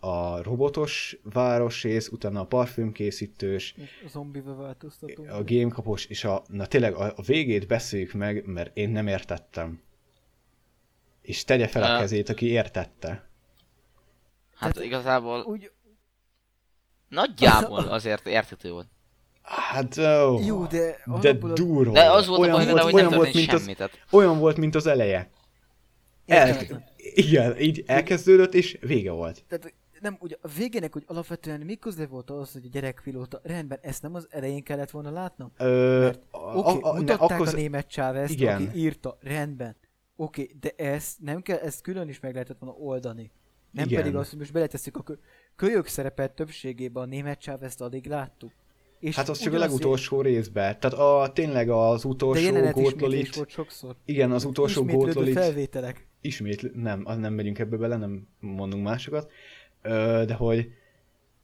a robotos városrész, utána a parfümkészítős, És a zombibe változtató. a gamekapos, és a, na tényleg a, a végét beszéljük meg, mert én nem értettem. És tegye fel a Ö. kezét, aki értette. Hát Tehát- igazából Úgy, nagyjából azért érthető volt. Hát, ó, jó, de de a- durva. De az volt a olyan baj vele, volt, hogy nem olyan volt, mint az, semmi. Tehát olyan volt, mint az eleje. El, igen, így elkezdődött, és vége volt. Tehát nem, ugye a végének, hogy alapvetően mi köze volt az, hogy a gyerekpilóta, rendben, ezt nem az elején kellett volna látnom? Ö, Mert a- Oké, a- ne, mutatták akkor a német Chávez, aki írta, rendben. Oké, de ezt nem kell, ezt külön is meg lehetett volna oldani. Nem Igen. pedig azt, hogy most beletesszük a kö- kölyök szerepet többségében a német Chávez-t addig láttuk. És Hát az csak a legutolsó részben. Tehát a, tényleg az utolsó gótlolit, volt sokszor. igen, az utolsó gótlolit, felvételek. ismét, nem, az nem megyünk ebbe bele, nem mondunk másokat, Ö, de hogy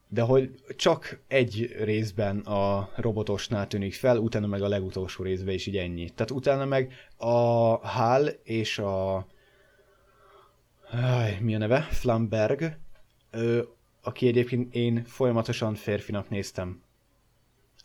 de hogy csak egy részben a robotosnál tűnik fel, utána meg a legutolsó részben is így ennyi. Tehát utána meg a Hal és a Aj, mi a neve? Flamberg, ö, aki egyébként én folyamatosan férfinak néztem.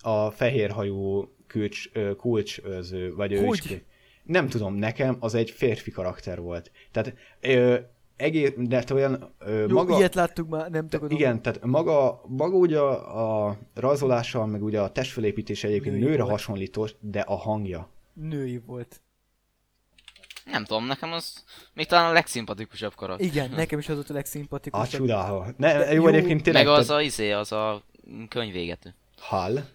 A fehérhajú kulcs, kulcsőző, vagy ő Hogy? is. Nem tudom, nekem az egy férfi karakter volt. Tehát ö, egész, de olyan ö, Jó, maga... ilyet láttuk már, nem Te, tagadom. igen, tehát maga, maga ugye a, a rajzolással, meg ugye a testfölépítése egyébként Női nőre volt. hasonlítós, de a hangja. Női volt. nem tudom, nekem az még talán a legszimpatikusabb karakter. Igen, nekem is az volt a A legszimpatikusabb. csodálva. Ne, De jó, jó, egyébként tényleg. Meg az a izé, az a könyvégető. Hal.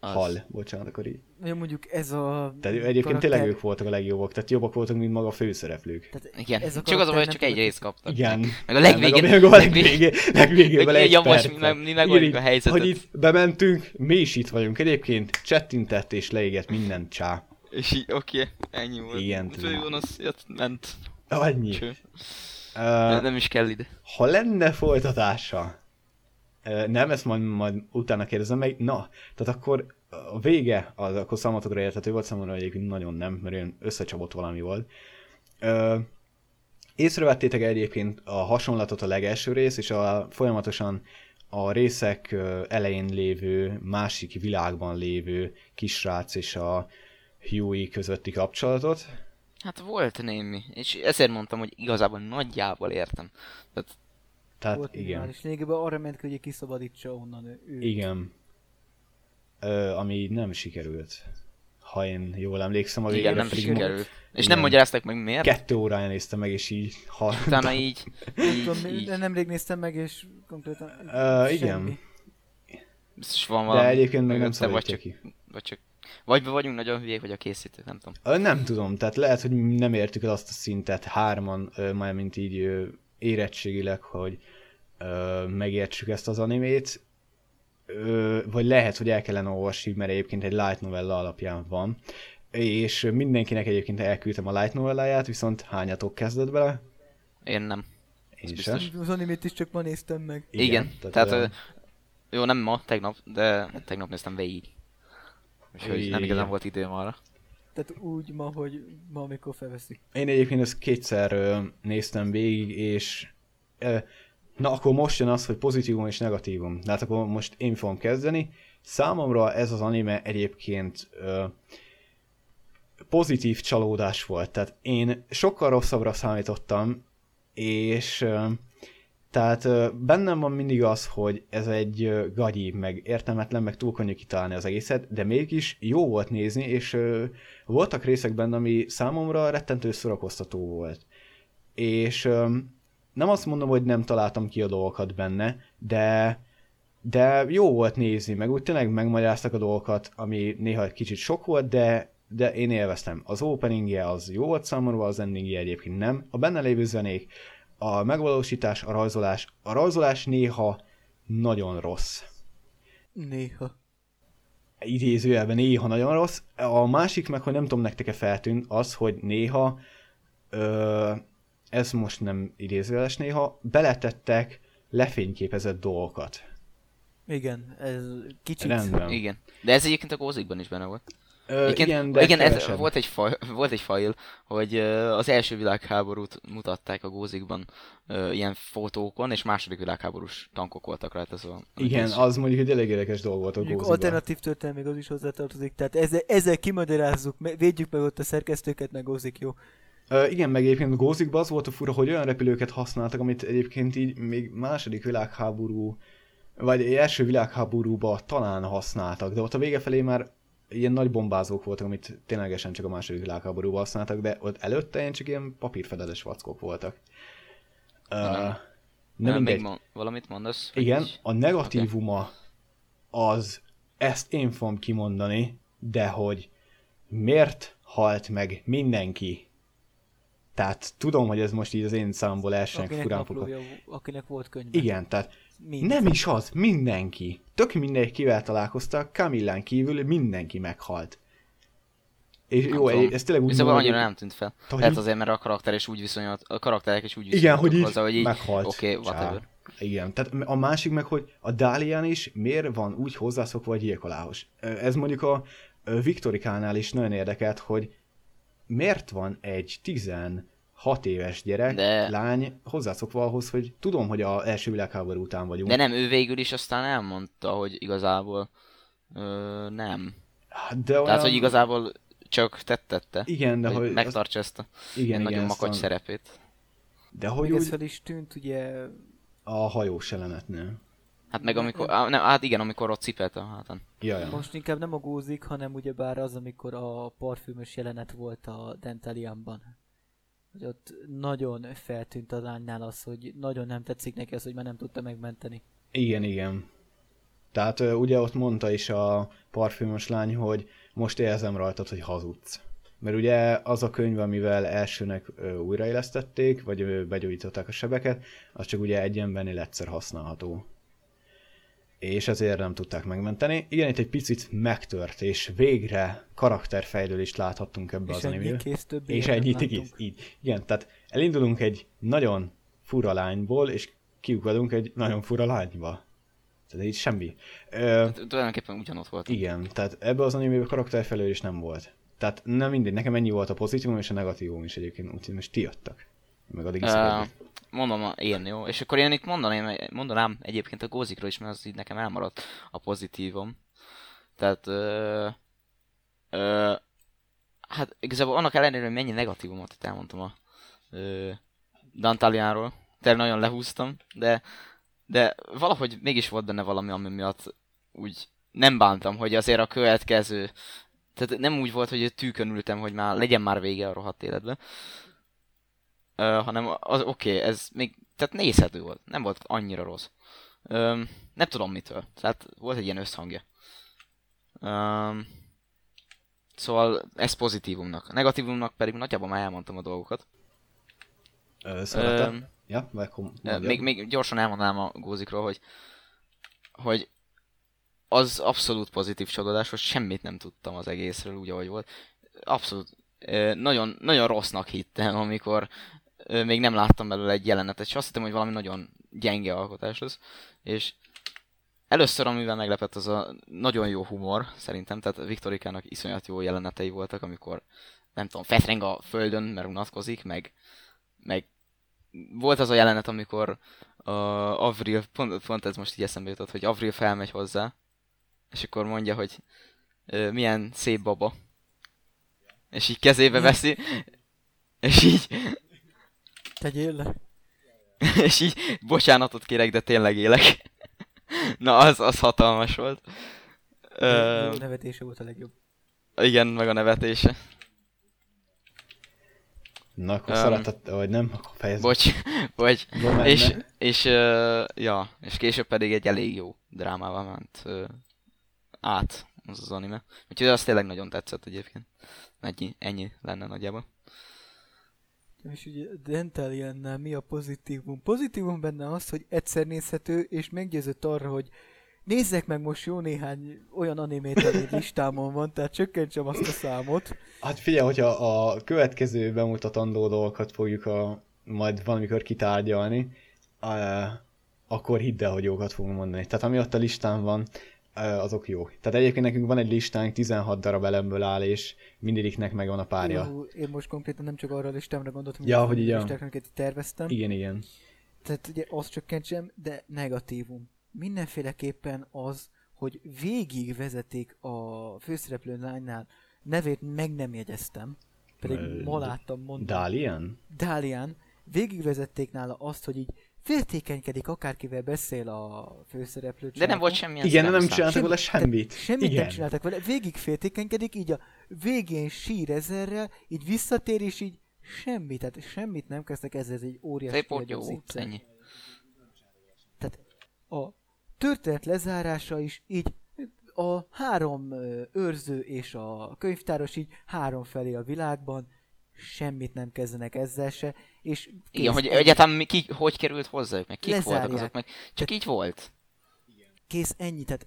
Az. Hal, bocsánat, akkor így. Jó, mondjuk ez a Tehát egyébként karakter- tényleg ők voltak a legjobbak, tehát jobbak voltak, mint maga a főszereplők. Tehát Igen, ez a csak az hogy csak nem egy részt kaptak. Igen. Meg a legvégén, Meg a, meg a legvégén, meg egy ilyen most mi meg- mi megoldjuk a helyzetet. Hogy itt bementünk, mi is itt vagyunk egyébként, csettintett és leégett minden csá. És így, oké, ennyi volt. Igen, Fő gonosz jött, ment. Annyi. Cső. Uh, Nem is kell ide. ha lenne folytatása, nem, ezt majd, majd utána kérdezem meg, na, tehát akkor a vége, az akkor számotokra érthető volt, számomra egyébként nagyon nem, mert olyan összecsapott valami volt. Észrevettétek egyébként a hasonlatot a legelső rész, és a folyamatosan a részek elején lévő, másik világban lévő kisrác és a Huey közötti kapcsolatot? Hát volt némi, és ezért mondtam, hogy igazából nagyjából értem. Tehát Tehát volt igen. minimális. Lényegében arra ment ki, hogy kiszabadítsa onnan ő. őt. Igen. Ö, ami nem sikerült. Ha én jól emlékszem, a igen, nem pedig sikerült. És igen. nem magyarázták meg miért. Kettő órája néztem meg, és így ha... Utána így, Nem így, tudom, így, nemrég néztem meg, és konkrétan Ö, igen. biztos van valami. De egyébként meg nem mögötte, vagy szabadítja csak, ki. vagy csak, vagy be vagyunk nagyon hülyék, vagy a készítők, nem tudom. Ö, Nem tudom, tehát lehet, hogy nem értük el azt a szintet hárman, ö, már mint így ö, érettségileg, hogy ö, megértsük ezt az animét, ö, vagy lehet, hogy el kellene olvasni, mert egyébként egy light novella alapján van, és mindenkinek egyébként elküldtem a light novelláját, viszont hányatok kezdett bele? Én nem. Én Ez sem. biztos. Az animét is csak ma néztem meg. Igen, igen tehát, tehát ö, ö, jó, nem ma, tegnap, de tegnap néztem végig. Úgyhogy nem igazán volt időm arra. Tehát úgy ma, hogy ma, amikor felveszik. Én egyébként ezt kétszer ö, néztem végig, és ö, na akkor most jön az, hogy pozitívum és negatívum. Hát akkor most én fogom kezdeni. Számomra ez az anime egyébként ö, pozitív csalódás volt. Tehát én sokkal rosszabbra számítottam, és tehát bennem van mindig az, hogy ez egy gagyi, meg értelmetlen, meg túl könnyű kitalálni az egészet, de mégis jó volt nézni, és voltak részek benne, ami számomra rettentő szórakoztató volt. És nem azt mondom, hogy nem találtam ki a dolgokat benne, de de jó volt nézni, meg úgy tényleg megmagyaráztak a dolgokat, ami néha egy kicsit sok volt, de, de én élveztem. Az openingje az jó volt számomra, az endingje egyébként nem. A benne lévő zenék, a megvalósítás, a rajzolás, a rajzolás néha nagyon rossz. Néha. Idézőjelben néha nagyon rossz. A másik meg, hogy nem tudom nektek-e feltűnt, az, hogy néha, ö, ez most nem idézőjeles néha, beletettek lefényképezett dolgokat. Igen, ez kicsit... Rendben. Igen. De ez egyébként a gózikban is benne volt. Ö, Egyébként, igen, de igen ez, volt, egy faj, *laughs* volt egy fajl, hogy az első világháborút mutatták a gózikban ö, ilyen fotókon, és második világháborús tankok voltak rajta, szóval... Igen, ez- az mondjuk egy elég érdekes dolog volt a Mondjuk gózikban. alternatív történet még az is hozzátartozik, tehát ezzel, ezzel kimagyarázzuk, védjük meg ott a szerkesztőket, meg gózik, jó? Ö, igen, meg egyébként a gózikban az volt a fura, hogy olyan repülőket használtak, amit egyébként így még második világháború, vagy egy első világháborúban talán használtak, de ott a vége felé már ilyen nagy bombázók voltak, amit ténylegesen csak a második világháborúban használtak, de ott előtte ilyen csak ilyen papírfedeles vackok voltak. Ö, nem. nem mindegy. még mon- valamit mondasz? Igen, így? a negatívuma az, ezt én fogom kimondani, de hogy miért halt meg mindenki? Tehát tudom, hogy ez most így az én számból elsőnek furán fog. akinek volt könyv. Igen, tehát Mind. nem is az, mindenki. Tök mindegy, kivel találkoztak, Kamillán kívül mindenki meghalt. És Nem jó, tudom. ez tényleg úgy Viszont annyira nem tűnt fel. hogy Lehet azért, mert a karakter is úgy viszonyult, a karakterek is úgy Igen, hogy így hozzá, hogy így meghalt. Oké, okay, whatever. Igen, tehát a másik meg, hogy a Dálián is miért van úgy hozzászokva a gyilkoláshoz. Ez mondjuk a Viktorikánál is nagyon érdekelt, hogy miért van egy 16 éves gyerek, De- lány hozzászokva ahhoz, hogy tudom, hogy a első világháború után vagyunk. De nem, ő végül is aztán elmondta, hogy igazából ö, nem. De olyan... Tehát, hogy igazából csak tettette. Igen, de hogy hogy... megtartsa ezt a igen, nagyon makacs a- szerepét. De hogy úgy fel is tűnt, ugye, a hajós jelenetnél. Hát meg amikor, á, nem, hát igen, amikor ott cipelt a hátán. Ja, ja. most inkább nem a gózik, hanem ugyebár az, amikor a parfümös jelenet volt a Dentalianban. Hogy ott nagyon feltűnt a lánynál az, hogy nagyon nem tetszik neki az, hogy már nem tudta megmenteni. Igen, igen. Tehát ugye ott mondta is a parfümös lány, hogy most érzem rajtad, hogy hazudsz. Mert ugye az a könyv, amivel elsőnek újraélesztették, vagy begyógyították a sebeket, az csak ugye egy embernél egyszer használható. És ezért nem tudták megmenteni. Igen, itt egy picit megtört, és végre karakterfejlődést láthattunk ebbe És az többé És ennyit egész, így. Igen, tehát elindulunk egy nagyon fura lányból, és kiukadunk egy nagyon fura lányba. Tehát így semmi. Ö, Tehát Tulajdonképpen ugyanott volt. igen, tehát ebbe az animében karakterfelelős nem volt. Tehát nem mindegy, nekem ennyi volt a pozitívum és a negatívum is egyébként, úgyhogy most ti jöttök. Meg addig is Uh, mondom én, jó? És akkor én itt mondanám, mondanám egyébként a gózikról is, mert az így nekem elmaradt a pozitívom. Tehát ö, ö, hát igazából annak ellenére, hogy mennyi negatívumot itt elmondtam a ö, Dantalianról, tényleg nagyon lehúztam, de, de valahogy mégis volt benne valami, ami miatt úgy nem bántam, hogy azért a következő, tehát nem úgy volt, hogy tűkön ültem, hogy már legyen már vége a rohadt életbe, ö, hanem az oké, okay, ez még, tehát nézhető volt, nem volt annyira rossz. Ö, nem tudom mitől, tehát volt egy ilyen összhangja. Ö, szóval ez pozitívumnak. Negatívumnak pedig nagyjából már elmondtam a dolgokat. Ö, Ö, ja, vagy még, még gyorsan elmondanám a gózikról, hogy, hogy az abszolút pozitív csodolás, hogy semmit nem tudtam az egészről úgy, ahogy volt. Abszolút nagyon, nagyon rossznak hittem, amikor még nem láttam belőle egy jelenetet, és azt hittem, hogy valami nagyon gyenge alkotás lesz. És először, amivel meglepett, az a nagyon jó humor, szerintem, tehát Viktorikának iszonyat jó jelenetei voltak, amikor nem tudom, fetreng a földön, mert unatkozik, meg, meg volt az a jelenet, amikor uh, Avril, pont, pont ez most így eszembe jutott, hogy Avril felmegy hozzá, és akkor mondja, hogy uh, milyen szép baba. És így kezébe veszi, és így... Tegyél le. *laughs* és így, bocsánatot kérek, de tényleg élek. *laughs* Na, az, az hatalmas volt. Uh, a nevetése volt a legjobb. Igen, meg a nevetése. Na, akkor um, szeretett, vagy nem, akkor fejezd. Bocs, *laughs* vagy, és, és, uh, ja, és később pedig egy elég jó drámával ment uh, át az az anime. Úgyhogy az tényleg nagyon tetszett egyébként. Ennyi, ennyi lenne nagyjából. És ugye Dentaliannál mi a pozitívum? Pozitívum benne az, hogy egyszer nézhető, és meggyőzött arra, hogy nézzek meg most jó néhány olyan animét, ami listámon van, tehát csökkentsem azt a számot. Hát figyelj, hogyha a következő bemutatandó dolgokat fogjuk a, majd valamikor kitárgyalni, uh, akkor hidd el, hogy jókat fogunk mondani. Tehát ami ott a listán van, azok jó. Tehát egyébként nekünk van egy listánk, 16 darab elemből áll, és mindegyiknek megvan a párja. Jó, én most konkrétan nem csak arra a listámra gondoltam, ja, hogy így listáknak terveztem. Igen, igen. Tehát ugye azt csökkentsem, de negatívum. Mindenféleképpen az, hogy végig vezeték a főszereplő lánynál nevét meg nem jegyeztem, pedig uh, ma láttam mondani. Dalian? Dalian. Végigvezették nála azt, hogy így féltékenykedik, akárkivel beszél a főszereplő. De nem volt semmilyen Igen, nem csináltak vele semmit. Semmit Igen. nem csináltak vele, végig féltékenykedik, így a végén sír ezerrel, így visszatér, és így semmit, tehát semmit nem kezdtek, ez, ez egy óriási jó, ennyi. Tehát a történet lezárása is így a három őrző és a könyvtáros így három felé a világban, semmit nem kezdenek ezzel se, és kész, Igen, hogy egyáltalán ki, hogy került hozzájuk, meg kik lezárják. voltak azok, meg csak Tehát, így volt. Kész, ennyi, tehát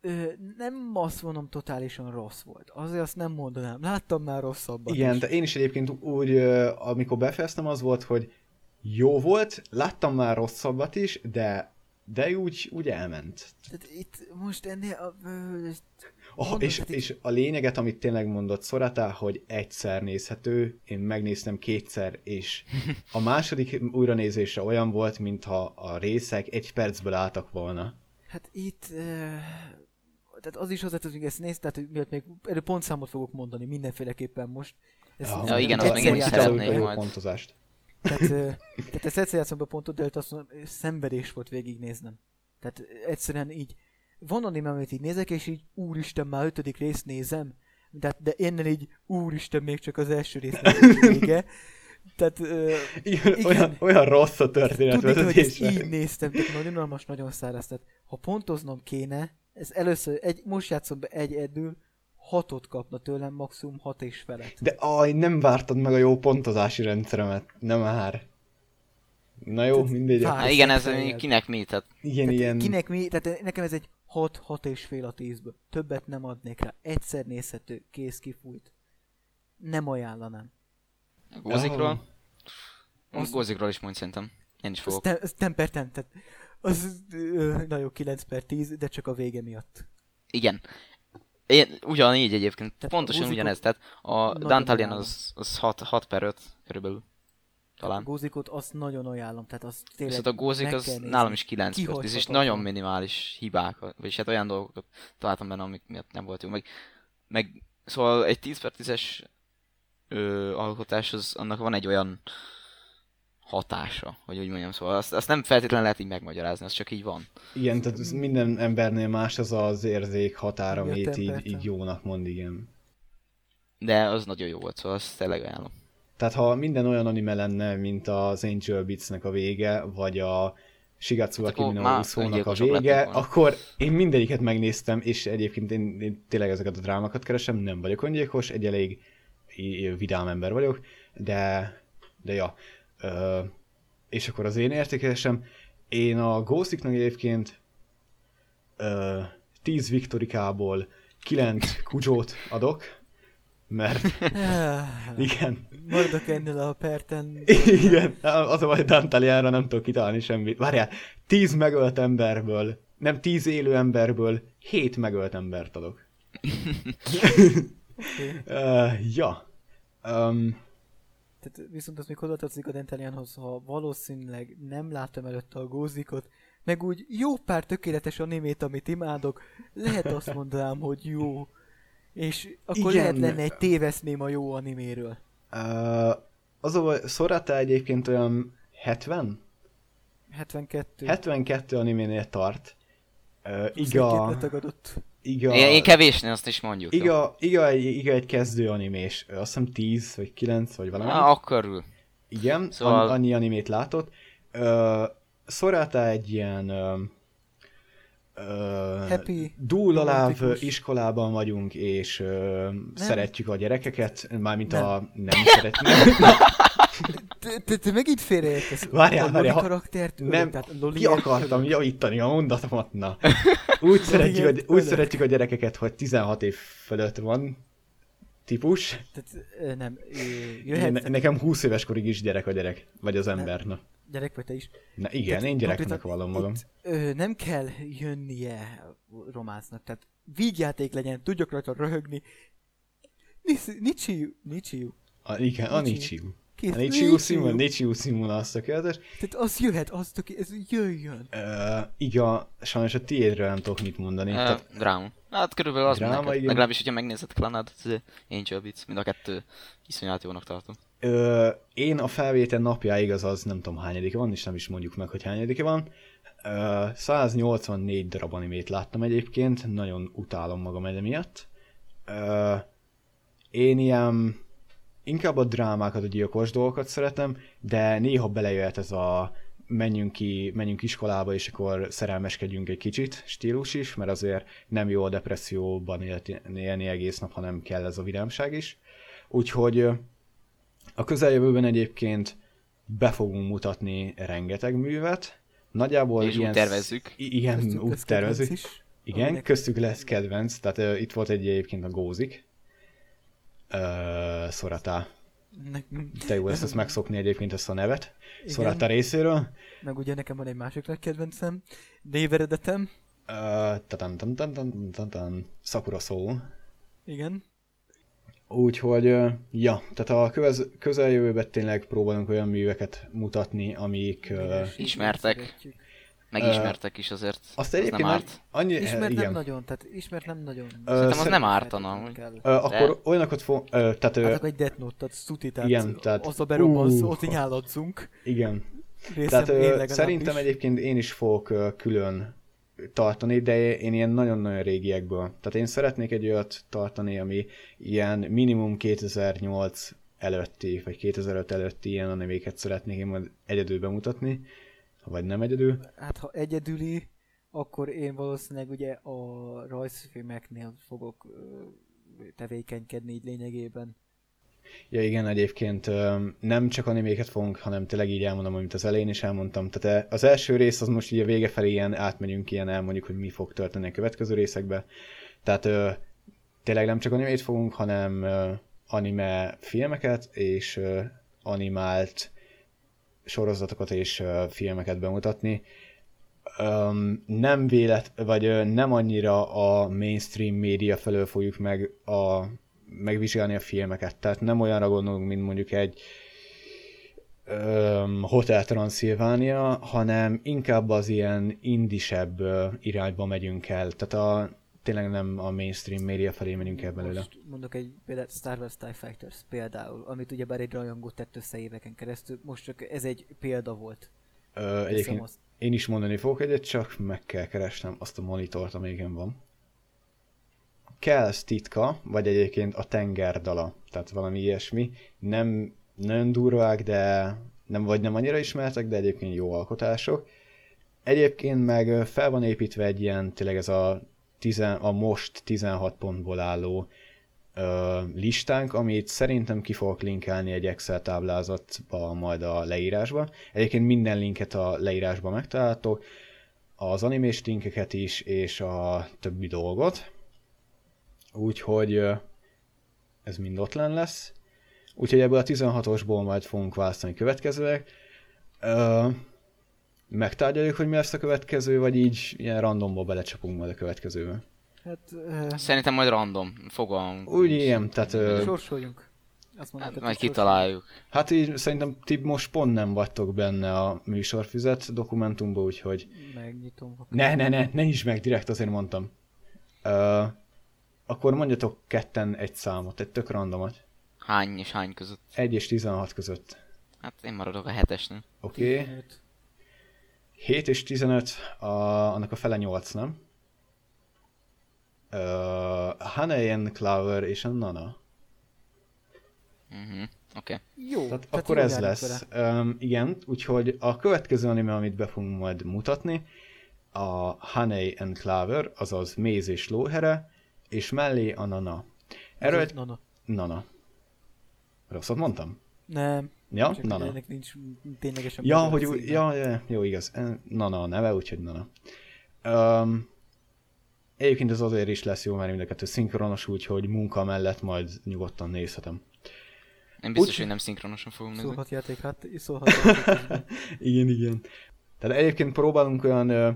ö, nem azt mondom totálisan rossz volt. Azért azt nem mondanám. Láttam már rosszabbat Igen, is. de én is egyébként úgy, amikor befejeztem, az volt, hogy jó volt, láttam már rosszabbat is, de de úgy, úgy elment. Tehát itt most ennél a, Oh, és, és a lényeget, amit tényleg mondott Szoratá, hogy egyszer nézhető, én megnéztem kétszer, és a második újranézésre olyan volt, mintha a részek egy percből álltak volna. Hát itt... Uh, tehát az is hozzá hogy ezt néz, tehát hogy még erről pontszámot fogok mondani mindenféleképpen most. Ez ja, ja igen, az meg én is szeretnék majd. Pontozást. Tehát, uh, tehát ezt egyszer játszom be pontot, de azt mondom, szenvedés volt végignéznem. Tehát egyszerűen így van anime, amit így nézek, és így úristen, már ötödik részt nézem. De, de innen így úristen, még csak az első rész *laughs* vége. Tehát, uh, igen, igen, olyan, olyan rossz a történet Tudni, hogy ezt így néztem, tehát nagyon unalmas, nagyon száraz. Tehát, ha pontoznom kéne, ez először, egy, most játszom be egy edül, hatot kapna tőlem, maximum hat és felett. De aj, nem vártad meg a jó pontozási rendszeremet, nem már. Na jó, mindegy. Hát igen, ez kinek mi, tehát... Igen, tehát ilyen... Kinek mi, tehát nekem ez egy 6, 6 és fél a 10-ből. Többet nem adnék rá. Egyszer nézhető, kész kifújt. Nem ajánlanám. Gózikról? A gózikról is mondj szerintem. Én is fogok. Ez temper tem, tehát az ö, nagyon 9 per 10, de csak a vége miatt. Igen. Én ugyanígy egyébként, tehát pontosan ugyanez, tehát a Dantalian az, az 6, 6 per 5 körülbelül talán. A gózikot azt nagyon ajánlom, tehát az tényleg Viszont a gózik az nálam is 9 per 10, és nagyon minimális hibák, vagyis hát olyan dolgokat találtam benne, amik miatt nem volt jó. Meg, meg Szóval egy 10 per 10-es ö, alkotás, az, annak van egy olyan hatása, hogy úgy mondjam, szóval azt, azt nem feltétlenül lehet így megmagyarázni, az csak így van. Igen, tehát ez minden embernél más az az érzék határ, Igen, amit így, így jónak mond, igen. De az nagyon jó volt, szóval azt tényleg ajánlom. Tehát ha minden olyan anime lenne, mint az Angel Beats-nek a vége, vagy a Shigatsu Hát Akimi no már Uso-nak a vége, akkor én mindegyiket megnéztem, és egyébként én, én tényleg ezeket a drámákat keresem, nem vagyok öngyilkos, egy elég vidám ember vagyok, de, de ja. Ö, és akkor az én értékelésem, én a Ghostiknak egyébként ö, 10 Viktorikából 9 kudzsót adok, mert *laughs* igen, Maradok ennél a perten. igen, az a baj, Dantaliára nem tudok kitalálni semmit. Várjál, 10 megölt emberből, nem 10 élő emberből 7 megölt embert adok. uh, *laughs* ja. Um, Tehát viszont az még hozzátartozik a Dentalianhoz, ha valószínűleg nem látom előtte a gózikot, meg úgy jó pár tökéletes animét, amit imádok, lehet azt mondanám, hogy jó. És akkor Igen. lehet lenne egy téveszmém a jó animéről. uh, az a Sorata egyébként olyan 70? 72. 72 animénél tart. Uh, 22 iga, iga, Én, én kevésnél azt is mondjuk. iga, iga, egy, iga egy kezdő animés. Azt hiszem 10 vagy 9 vagy valami. Ah, akkor ül. Igen, Szóval- annyi animét látott. Ö, Sorata egy ilyen ö, Happy, dúlaláv iskolában vagyunk, és ö, szeretjük a gyerekeket, mármint Nem. a nem szeretjük. *laughs* Te, te, te megint félreértesz. Várjál, a várjál, karaktert ölök, nem, tehát Loli ki akartam javítani a mondatomat, na. *laughs* Úgy, szeretjük, a, úgy szeretjük a gyerekeket, hogy 16 év fölött van típus. Tehát, nem, jöhet, nekem 20 éves korig is gyerek a gyerek, vagy az ember, na. Gyerek vagy te is. Na igen, Tehát én gyereknek vallom magam. Itt, ö, nem kell jönnie románcnak, tehát vígjáték legyen, tudjak rajta röhögni. Nichiu, Nichiu. A, igen, a. Kész, A Nichiu Simon, Nichiu Simon az tökéletes. Tehát az jöhet, az töké, ez jöjjön. Uh, igen, sajnos a tiédről nem tudok mit mondani. Uh, Tehát, dráma. Hát körülbelül az Dráma, neked. Legalábbis, hogyha megnézed Clanad, Angel Beats, mind a kettő iszonyat jónak tartom. Uh, én a felvétel napjáig, azaz nem tudom hányadike van, és nem is mondjuk meg, hogy hányadike van. Uh, 184 darab animét láttam egyébként, nagyon utálom magam emiatt. Uh, én ilyen inkább a drámákat, a gyilkos dolgokat szeretem, de néha belejöhet ez a menjünk ki, menjünk iskolába, és akkor szerelmeskedjünk egy kicsit stílus is, mert azért nem jó a depresszióban élni, egész nap, hanem kell ez a vidámság is. Úgyhogy ö, a közeljövőben egyébként be fogunk mutatni rengeteg művet. Nagyjából És úgy ilyen... tervezzük. I- igen, Köztük úgy tervezzük. is. Igen, Aminek- köztük lesz kedvenc, tehát uh, itt volt egy egyébként a Gózik. Uh, Szorata. Ne, Te jó lesz ezt megszokni egyébként ezt a nevet. Igen. Szorata részéről. meg ugye nekem van egy másik nagy kedvencem, néveredetem, Uh, tatan, tan, tan, tan, tan, tan, Sakura Soul. igen. Úgyhogy, ja, tehát a kövez, közeljövőben tényleg próbálunk olyan műveket mutatni, amik... Uh, ismertek. Megismertek is azért. azt az egyébként nem nem árt. annyi... Ismert nem igen. nagyon, tehát ismert nem nagyon. Szerintem az szer- nem ártana. Uh, akkor olyanokat fog... Uh, tehát... Hát akkor egy Death Note, tehát szuti, tehát, Igen, tehát- az a berobbansz, ott nyáladzunk. igen. Részem Tehát ö, szerintem egyébként én is fogok ö, külön tartani, de én ilyen nagyon-nagyon régiekből. Tehát én szeretnék egy olyat tartani, ami ilyen minimum 2008 előtti, vagy 2005 előtti ilyen animéket szeretnék én majd egyedül bemutatni, vagy nem egyedül. Hát ha egyedüli, akkor én valószínűleg ugye a rajzfilmeknél fogok tevékenykedni így lényegében. Ja igen, egyébként nem csak animéket fogunk, hanem tényleg így elmondom, amit az elején is elmondtam. Tehát e- az első rész az most így a vége felé ilyen átmegyünk, ilyen elmondjuk, hogy mi fog történni a következő részekbe. Tehát tényleg nem csak animét fogunk, hanem anime filmeket és animált sorozatokat és filmeket bemutatni. Nem vélet, vagy nem annyira a mainstream média felől fogjuk meg a megvizsgálni a filmeket. Tehát nem olyanra gondolunk, mint mondjuk egy öm, Hotel Transylvania, hanem inkább az ilyen indisebb irányba megyünk el. Tehát a tényleg nem a mainstream média felé menjünk el belőle. Most mondok egy példát, Star Wars TIE Fighters például, amit ugyebár egy rajongó tett össze éveken keresztül, most csak ez egy példa volt. Ö, egyébként én is mondani fogok egyet, csak meg kell keresnem azt a monitort, amelyiken van. Kelsz titka, vagy egyébként a tengerdala, tehát valami ilyesmi. Nem nagyon durvák, de nem vagy nem annyira ismertek, de egyébként jó alkotások. Egyébként meg fel van építve egy ilyen, tényleg ez a, tizen, a most 16 pontból álló ö, listánk, amit szerintem ki fogok linkelni egy Excel táblázatba majd a leírásba. Egyébként minden linket a leírásban megtaláltok, az animés linkeket is, és a többi dolgot. Úgyhogy ez mind ott lenn lesz. Úgyhogy ebből a 16-osból majd fogunk választani következőek. Ö, megtárgyaljuk, hogy mi lesz a következő, vagy így ilyen randomból belecsapunk majd a következőbe. Hát, uh, Szerintem majd random. Fogalm. Úgy ilyen, tehát ö, sorsoljunk. Azt mondod, Hát, majd kitaláljuk. hát így szerintem ti most pont nem vagytok benne a műsorfüzet dokumentumban, úgyhogy Megnyitom. ne, ne, ne, ne is meg, direkt azért mondtam. Ö, akkor mondjatok ketten egy számot, egy tök randomot. Hány és hány között? 1 és 16 között. Hát én maradok a hetesnél. Oké. Okay. 15. 7 és 15, a, annak a fele 8, nem? Uh, Hanayen, Clover és a Nana. Uh-huh. Oké. Okay. Jó, Tehát akkor jól ez lesz. Um, igen, úgyhogy a következő anime, amit be fogunk majd mutatni, a Honey and Clover, azaz Méz és Lóhere, és mellé a Nana. Erről no. Nana. Rosszat mondtam? Nem, Ja, csak Nana. ennek nincs ténylegesen Ja, hogy ja, ja, jó, igaz. Nana a neve, úgyhogy Nana. Um, egyébként ez azért is lesz jó, mert mind a kettő szinkronos, úgyhogy munka mellett majd nyugodtan nézhetem. Én biztos, Úgy- hogy nem szinkronosan fogom nézni. Szólhat játék, hát szólhat játék. *laughs* Igen, igen. Tehát egyébként próbálunk olyan ö,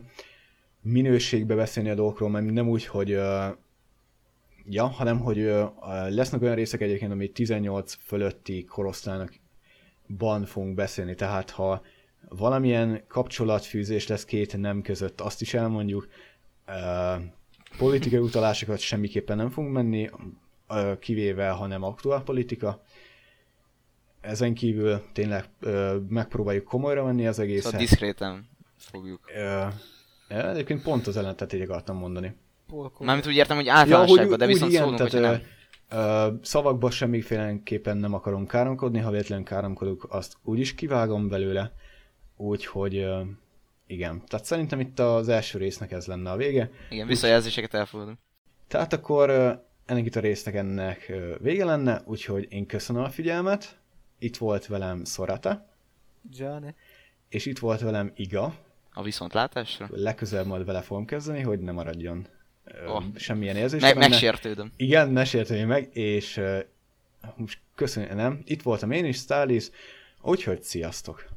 minőségbe beszélni a dolgokról, mert nem úgy, hogy ö, ja, hanem hogy lesznek olyan részek egyébként, ami 18 fölötti korosztálynak ban fogunk beszélni, tehát ha valamilyen kapcsolatfűzés lesz két nem között, azt is elmondjuk. Politikai utalásokat semmiképpen nem fogunk menni, kivéve, ha nem aktuál politika. Ezen kívül tényleg megpróbáljuk komolyra venni az egészet. Szóval diszkréten fogjuk. Egyébként pont az ellentetét akartam mondani. Polkol. Mármint úgy értem, hogy általánosságban, de úgy viszont szólunk, tehát, hogyha nem. Ö, szavakban semmiféleképpen nem akarom káromkodni, ha véletlenül káromkodok, azt úgyis kivágom belőle. Úgyhogy ö, igen. Tehát szerintem itt az első résznek ez lenne a vége. Igen, visszajelzéseket elfogadom. Tehát akkor ö, ennek itt a résznek ennek ö, vége lenne, úgyhogy én köszönöm a figyelmet. Itt volt velem Szorata, Gianni. és itt volt velem Iga. A viszontlátásra. Legközelebb majd vele fogom kezdeni, hogy ne maradjon Oh. semmilyen érzés. Meg, benne. megsértődöm. Igen, ne sértőj meg, és most köszönöm, nem? Itt voltam én is, Stalis, úgyhogy sziasztok!